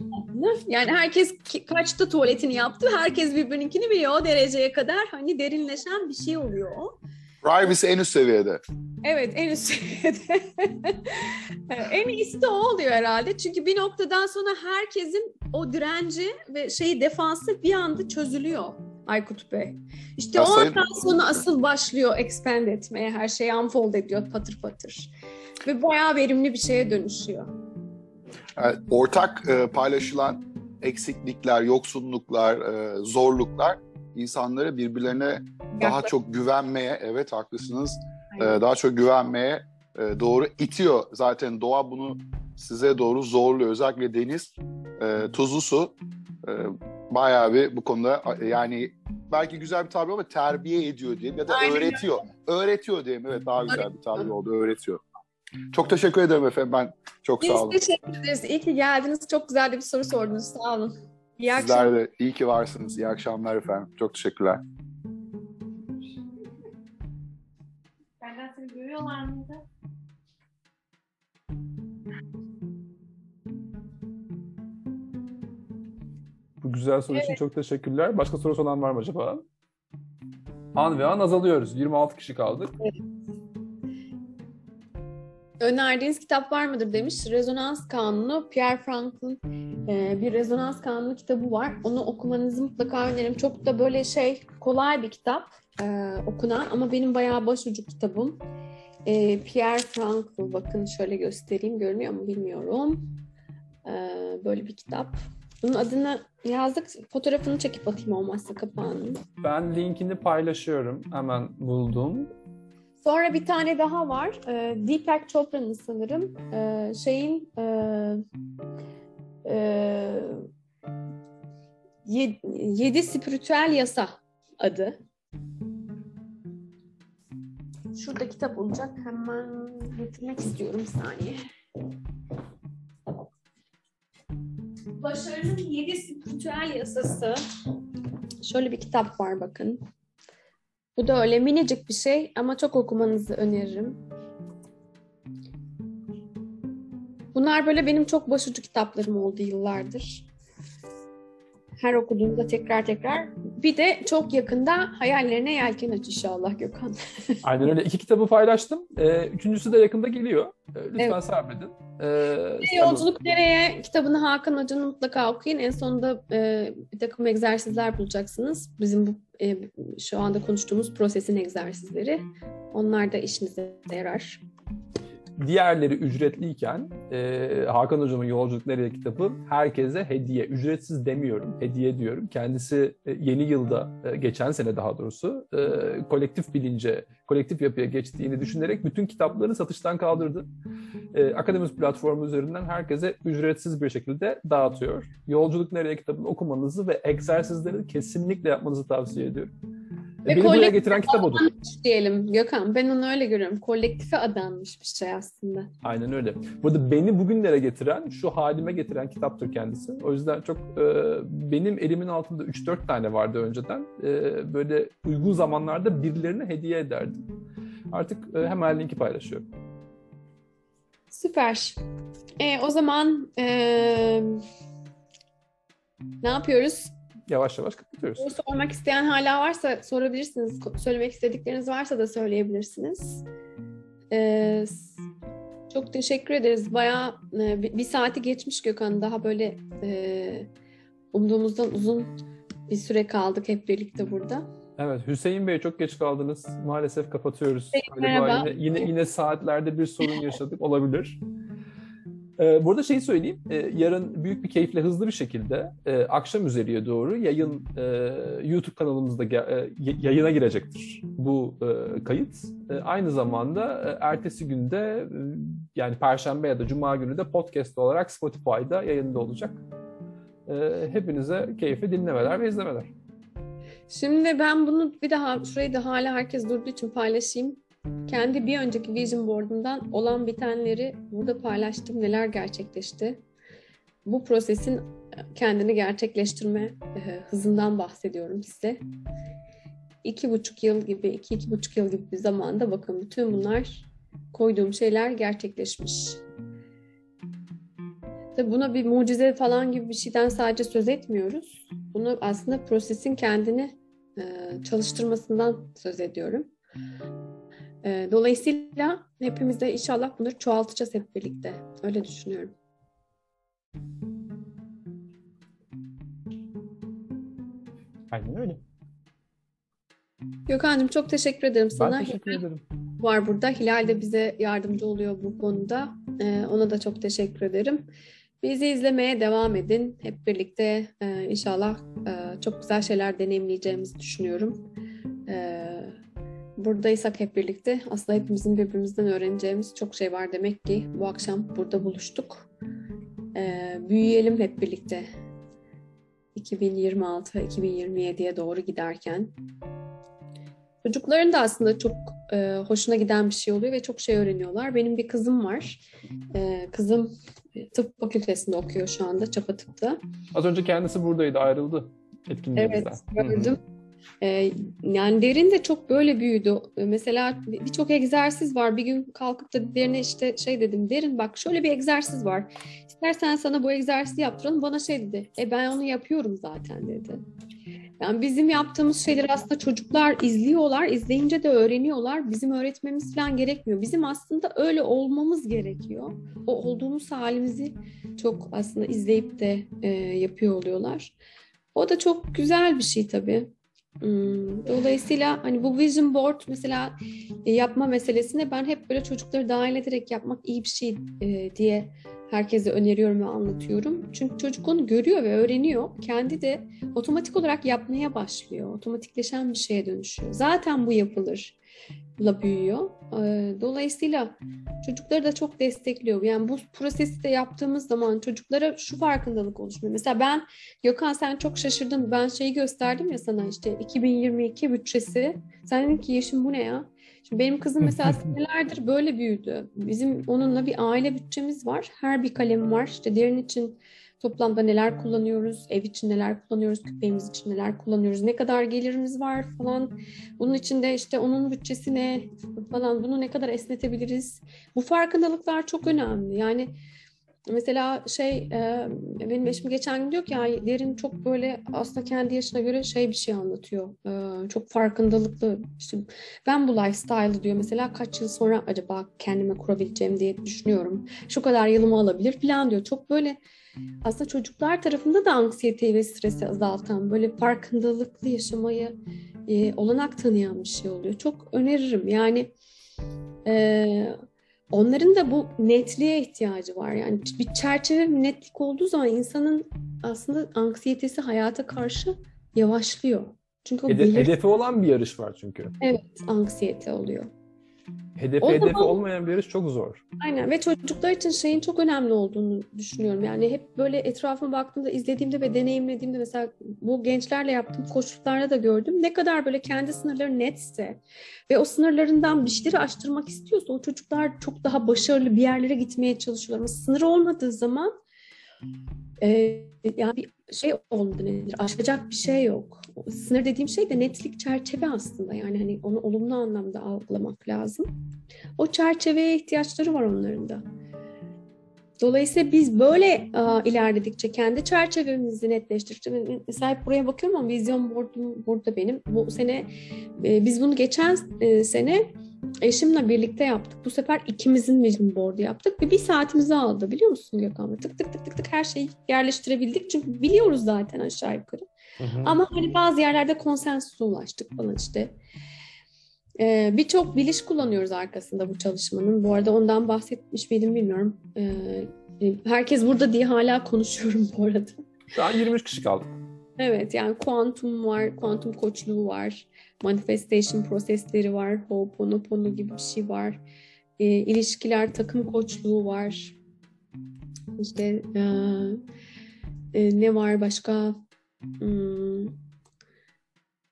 Yani herkes kaçta tuvaletini yaptı, herkes birbirininkini biliyor. O dereceye kadar hani derinleşen bir şey oluyor o. Privacy en üst seviyede. Evet en üst (laughs) seviyede. en iyisi de o oluyor herhalde. Çünkü bir noktadan sonra herkesin o direnci ve şeyi defansı bir anda çözülüyor Aykut Bey. İşte Ya o sayın- andan sonra asıl başlıyor expand etmeye. Her şey unfold ediyor patır patır. Ve bayağı verimli bir şeye dönüşüyor. Yani ortak e, paylaşılan eksiklikler, yoksunluklar, e, zorluklar insanları birbirlerine daha Yaklaş- çok güvenmeye, evet haklısınız, e, daha çok güvenmeye e, doğru itiyor. Zaten doğa bunu size doğru zorluyor. Özellikle deniz, e, tuzlu su e, bayağı bir bu konuda yani belki güzel bir tabir ama terbiye ediyor diyeyim ya da Aynen öğretiyor. Öğretiyor diyeyim. Evet daha güzel bir tabir oldu. Öğretiyor. Çok teşekkür ederim efendim. Ben çok sağ olun. Biz teşekkür ederiz. İyi ki geldiniz. Çok güzel de bir soru sordunuz. Sağ olun. İyi Sizler akşamlar. de iyi ki varsınız. İyi akşamlar efendim. Çok teşekkürler. Benden seni görüyorlar mıydı? Bu güzel soru için çok teşekkürler. Başka sorusu olan var mı acaba? An ve an azalıyoruz. 26 kişi kaldık. Önerdiğiniz kitap var mıdır demiş. Rezonans Kanunu, Pierre Frank'ın e, bir rezonans kanunu kitabı var. Onu okumanızı mutlaka öneririm. Çok da böyle şey kolay bir kitap e, okunan ama benim bayağı başucu kitabım. E, Pierre Frankl bakın şöyle göstereyim görünüyor mu bilmiyorum. E, böyle bir kitap. Bunun adını yazdık. Fotoğrafını çekip atayım olmazsa kapağını. Ben linkini paylaşıyorum. Hemen buldum. Sonra bir tane daha var. Ee, Deepak Chopra'nın sanırım. Ee, şeyin e, e, Ye- Yedi Spiritüel Yasa adı. Şurada kitap olacak. Hemen getirmek istiyorum bir saniye. Başarının Yedi Spiritüel Yasası. Şöyle bir kitap var bakın. Bu da öyle minicik bir şey ama çok okumanızı öneririm. Bunlar böyle benim çok başucu kitaplarım oldu yıllardır. Her okuduğumda tekrar tekrar. Bir de çok yakında hayallerine yelken aç inşallah Gökhan. (laughs) Aynen öyle. İki kitabı paylaştım. Ee, üçüncüsü de yakında geliyor. Ee, lütfen Evet. sabredin. Ee, Yolculuk Nereye kitabını Hakan Hoca'nın mutlaka okuyun. En sonunda e, bir takım egzersizler bulacaksınız. Bizim bu e, şu anda konuştuğumuz prosesin egzersizleri. Onlar da işinize yarar. Diğerleri ücretliyken e, Hakan Hocam'ın Yolculuk Nereye kitabı herkese hediye. Ücretsiz demiyorum, hediye diyorum. Kendisi e, yeni yılda, e, geçen sene daha doğrusu e, kolektif bilince, kolektif yapıya geçtiğini düşünerek bütün kitaplarını satıştan kaldırdı. E, Akademimiz platformu üzerinden herkese ücretsiz bir şekilde dağıtıyor. Yolculuk Nereye kitabını okumanızı ve egzersizleri kesinlikle yapmanızı tavsiye ediyorum. Ve Beni buraya getiren kitap odur. Diyelim Gökhan. Ben onu öyle görüyorum. Kolektife adanmış bir şey aslında. Aynen öyle. Burada beni bugünlere getiren, şu halime getiren kitaptır kendisi. O yüzden çok e, benim elimin altında 3-4 tane vardı önceden. E, böyle uygun zamanlarda birilerine hediye ederdim. Artık e, hemen linki paylaşıyorum. Süper. E, o zaman e, ne yapıyoruz? Yavaş yavaş kapatıyoruz. Soru sormak isteyen hala varsa sorabilirsiniz. Söylemek istedikleriniz varsa da söyleyebilirsiniz. Ee, çok teşekkür ederiz. Bayağı e, bir saati geçmiş Gökhan. Daha böyle e, umduğumuzdan uzun bir süre kaldık hep birlikte burada. Evet Hüseyin Bey çok geç kaldınız. Maalesef kapatıyoruz. Hüseyin, merhaba. Yine, yine, yine saatlerde bir sorun yaşadık. Olabilir. Ee, burada şeyi söyleyeyim. Ee, yarın büyük bir keyifle hızlı bir şekilde e, akşam üzeriye doğru yayın e, YouTube kanalımızda e, yayına girecektir bu e, kayıt. E, aynı zamanda e, ertesi günde e, yani Perşembe ya da Cuma günü de podcast olarak Spotify'da yayında olacak. E, hepinize keyifli dinlemeler ve izlemeler. Şimdi ben bunu bir daha şurayı da hala herkes durduğu için paylaşayım. Kendi bir önceki vision board'umdan olan bitenleri burada paylaştım. Neler gerçekleşti? Bu prosesin kendini gerçekleştirme e, hızından bahsediyorum size. İki buçuk yıl gibi, iki, iki buçuk yıl gibi bir zamanda bakın bütün bunlar koyduğum şeyler gerçekleşmiş. Tabii buna bir mucize falan gibi bir şeyden sadece söz etmiyoruz. Bunu aslında prosesin kendini e, çalıştırmasından söz ediyorum. E, dolayısıyla hepimiz de inşallah bunları çoğaltacağız hep birlikte. Öyle düşünüyorum. Aynen öyle. Gökhan'cığım çok teşekkür ederim sana. Ben teşekkür ederim. var burada. Hilal de bize yardımcı oluyor bu konuda. Ee, ona da çok teşekkür ederim. Bizi izlemeye devam edin. Hep birlikte e, inşallah e, çok güzel şeyler deneyimleyeceğimizi düşünüyorum. E, buradaysak hep birlikte aslında hepimizin birbirimizden öğreneceğimiz çok şey var demek ki bu akşam burada buluştuk. E, büyüyelim hep birlikte. 2026-2027'ye doğru giderken. Çocukların da aslında çok e, hoşuna giden bir şey oluyor ve çok şey öğreniyorlar. Benim bir kızım var. E, kızım tıp fakültesinde okuyor şu anda, Çapa Tıp'ta. Az önce kendisi buradaydı, ayrıldı etkinliğimizden. Evet, gördüm. E, yani derin de çok böyle büyüdü. E, Mesela bir- birçok egzersiz var. Bir gün kalkıp da derine işte şey dedim. Derin bak şöyle bir egzersiz var. İstersen sana bu egzersizi yaptıralım. Bana şey dedi. E ben onu yapıyorum zaten dedi. Yani bizim yaptığımız şeyler aslında çocuklar izliyorlar, izleyince de öğreniyorlar. Bizim öğretmemiz falan gerekmiyor. Bizim aslında öyle olmamız gerekiyor. O olduğumuz halimizi çok aslında izleyip de e, yapıyor oluyorlar. O da çok güzel bir şey tabii. Hmm, Dolayısıyla hani bu vision board mesela e, yapma meselesine ben hep böyle çocukları dahil ederek yapmak iyi bir şey e, diye herkese öneriyorum ve anlatıyorum. Çünkü çocuk onu görüyor ve öğreniyor. Kendi de otomatik olarak yapmaya başlıyor. Otomatikleşen bir şeye dönüşüyor. Zaten bu yapılır la büyüyor. Ee, Dolayısıyla çocukları da çok destekliyor. Yani bu prosesi de yaptığımız zaman çocuklara şu farkındalık oluşmuyor. Mesela ben Gökhan sen çok şaşırdın. Ben şeyi gösterdim ya sana işte 2022 bütçesi. Sen dedin ki yaşım bu ne ya? Şimdi benim kızım mesela (laughs) senelerdir böyle büyüdü. Bizim onunla bir aile bütçemiz var. Her bir kalem var. İşte derin için toplamda neler kullanıyoruz, ev için neler kullanıyoruz, köpeğimiz için neler kullanıyoruz, ne kadar gelirimiz var falan. Bunun içinde işte onun bütçesi ne falan, bunu ne kadar esnetebiliriz. Bu farkındalıklar çok önemli. Yani mesela şey e, benim eşim geçen gün diyor ki ya derin çok böyle aslında kendi yaşına göre şey bir şey anlatıyor. E, çok farkındalıklı. İşte ben bu lifestyle'ı diyor mesela kaç yıl sonra acaba kendime kurabileceğim diye düşünüyorum. Şu kadar yılımı alabilir falan diyor. Çok böyle aslında çocuklar tarafında da anksiyeteyi ve stresi azaltan, böyle farkındalıklı yaşamayı e, olanak tanıyan bir şey oluyor. Çok öneririm. Yani e, onların da bu netliğe ihtiyacı var. Yani bir çerçeve bir netlik olduğu zaman insanın aslında anksiyetesi hayata karşı yavaşlıyor. Çünkü o Hede- belir hedefi olan bir yarış var çünkü. anksiyete oluyor. Hedefi O hedefi zaman- olmayan bir yarış çok zor. Aynen ve çocuklar için şeyin çok önemli olduğunu düşünüyorum. Yani hep böyle etrafıma baktığımda, izlediğimde ve deneyimlediğimde mesela bu gençlerle yaptığım koçluklarda da gördüm. Ne kadar böyle kendi sınırları netse ve o sınırlarından bir şeyleri aştırmak istiyorsa o çocuklar çok daha başarılı bir yerlere gitmeye çalışıyorlar. Ama sınır olmadığı zaman e, yani bir şey olmadı nedir? Aşacak bir şey yok. Sınır dediğim şey de netlik çerçeve aslında. Yani hani onu olumlu anlamda algılamak lazım. O çerçeveye ihtiyaçları var onların da. Dolayısıyla biz böyle aa, ilerledikçe, kendi çerçevemizi netleştirdikçe, mesela buraya bakıyorum ama vizyon board'um burada benim. Bu sene, e, biz bunu geçen e, sene eşimle birlikte yaptık. Bu sefer ikimizin vision board'u yaptık ve bir saatimizi aldı biliyor musun Gökhan? Tık tık tık tık tık her şeyi yerleştirebildik. Çünkü biliyoruz zaten aşağı yukarı. Ama hani bazı yerlerde konsensüse ulaştık falan işte. Ee, Birçok biliş kullanıyoruz arkasında bu çalışmanın. Bu arada ondan bahsetmiş miydim bilmiyorum. Ee, herkes burada diye hala konuşuyorum bu arada. Şu an 23 kişi kaldık. Evet yani kuantum var, kuantum koçluğu var, manifestation prosesleri var, Ho'oponopono gibi bir şey var. Ee, ilişkiler takım koçluğu var. İşte e, e, ne var başka? Hmm,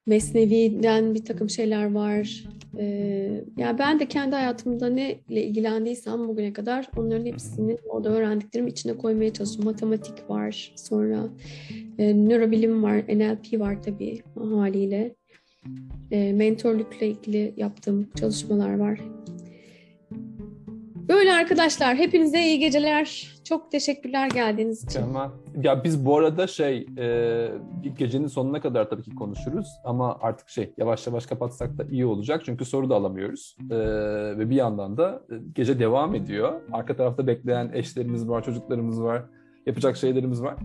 Mesnevi'den bir takım şeyler var. Ee, ya ben de kendi hayatımda ne ile ilgilendiysem bugüne kadar onların hepsini orada öğrendiklerimi içine koymaya çalışıyorum. Matematik var, sonra e, nörobilim var, NLP var tabii haliyle. E, mentörlükle ilgili yaptığım çalışmalar var. Böyle arkadaşlar, hepinize iyi geceler. Çok teşekkürler geldiğiniz için. Tamam. Ya biz bu arada şey e, gecenin sonuna kadar tabii ki konuşuruz ama artık şey yavaş yavaş kapatsak da iyi olacak çünkü soru da alamıyoruz E, ve bir yandan da e, gece devam ediyor. Arka tarafta bekleyen eşlerimiz var, çocuklarımız var, yapacak şeylerimiz var.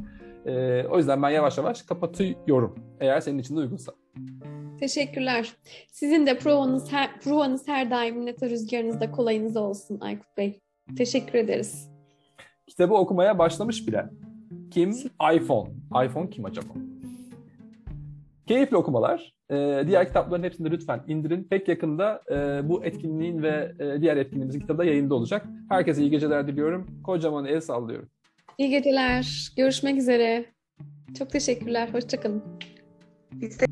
E, o yüzden ben yavaş yavaş kapatıyorum eğer senin için de uygunsa. Teşekkürler. Sizin de provanız her, provanız her daim neta rüzgarınızda kolayınız olsun Aykut Bey. Teşekkür ederiz. Kitabı okumaya başlamış bile. Kim? iPhone. iPhone kim acaba? Keyifli okumalar. Ee, diğer kitapların hepsini de lütfen indirin. Pek yakında e, bu etkinliğin ve e, diğer etkinliğimizin kitabı da yayında olacak. Herkese iyi geceler diliyorum. Kocaman el sallıyorum. İyi geceler. Görüşmek üzere. Çok teşekkürler. Hoşçakalın. Biz de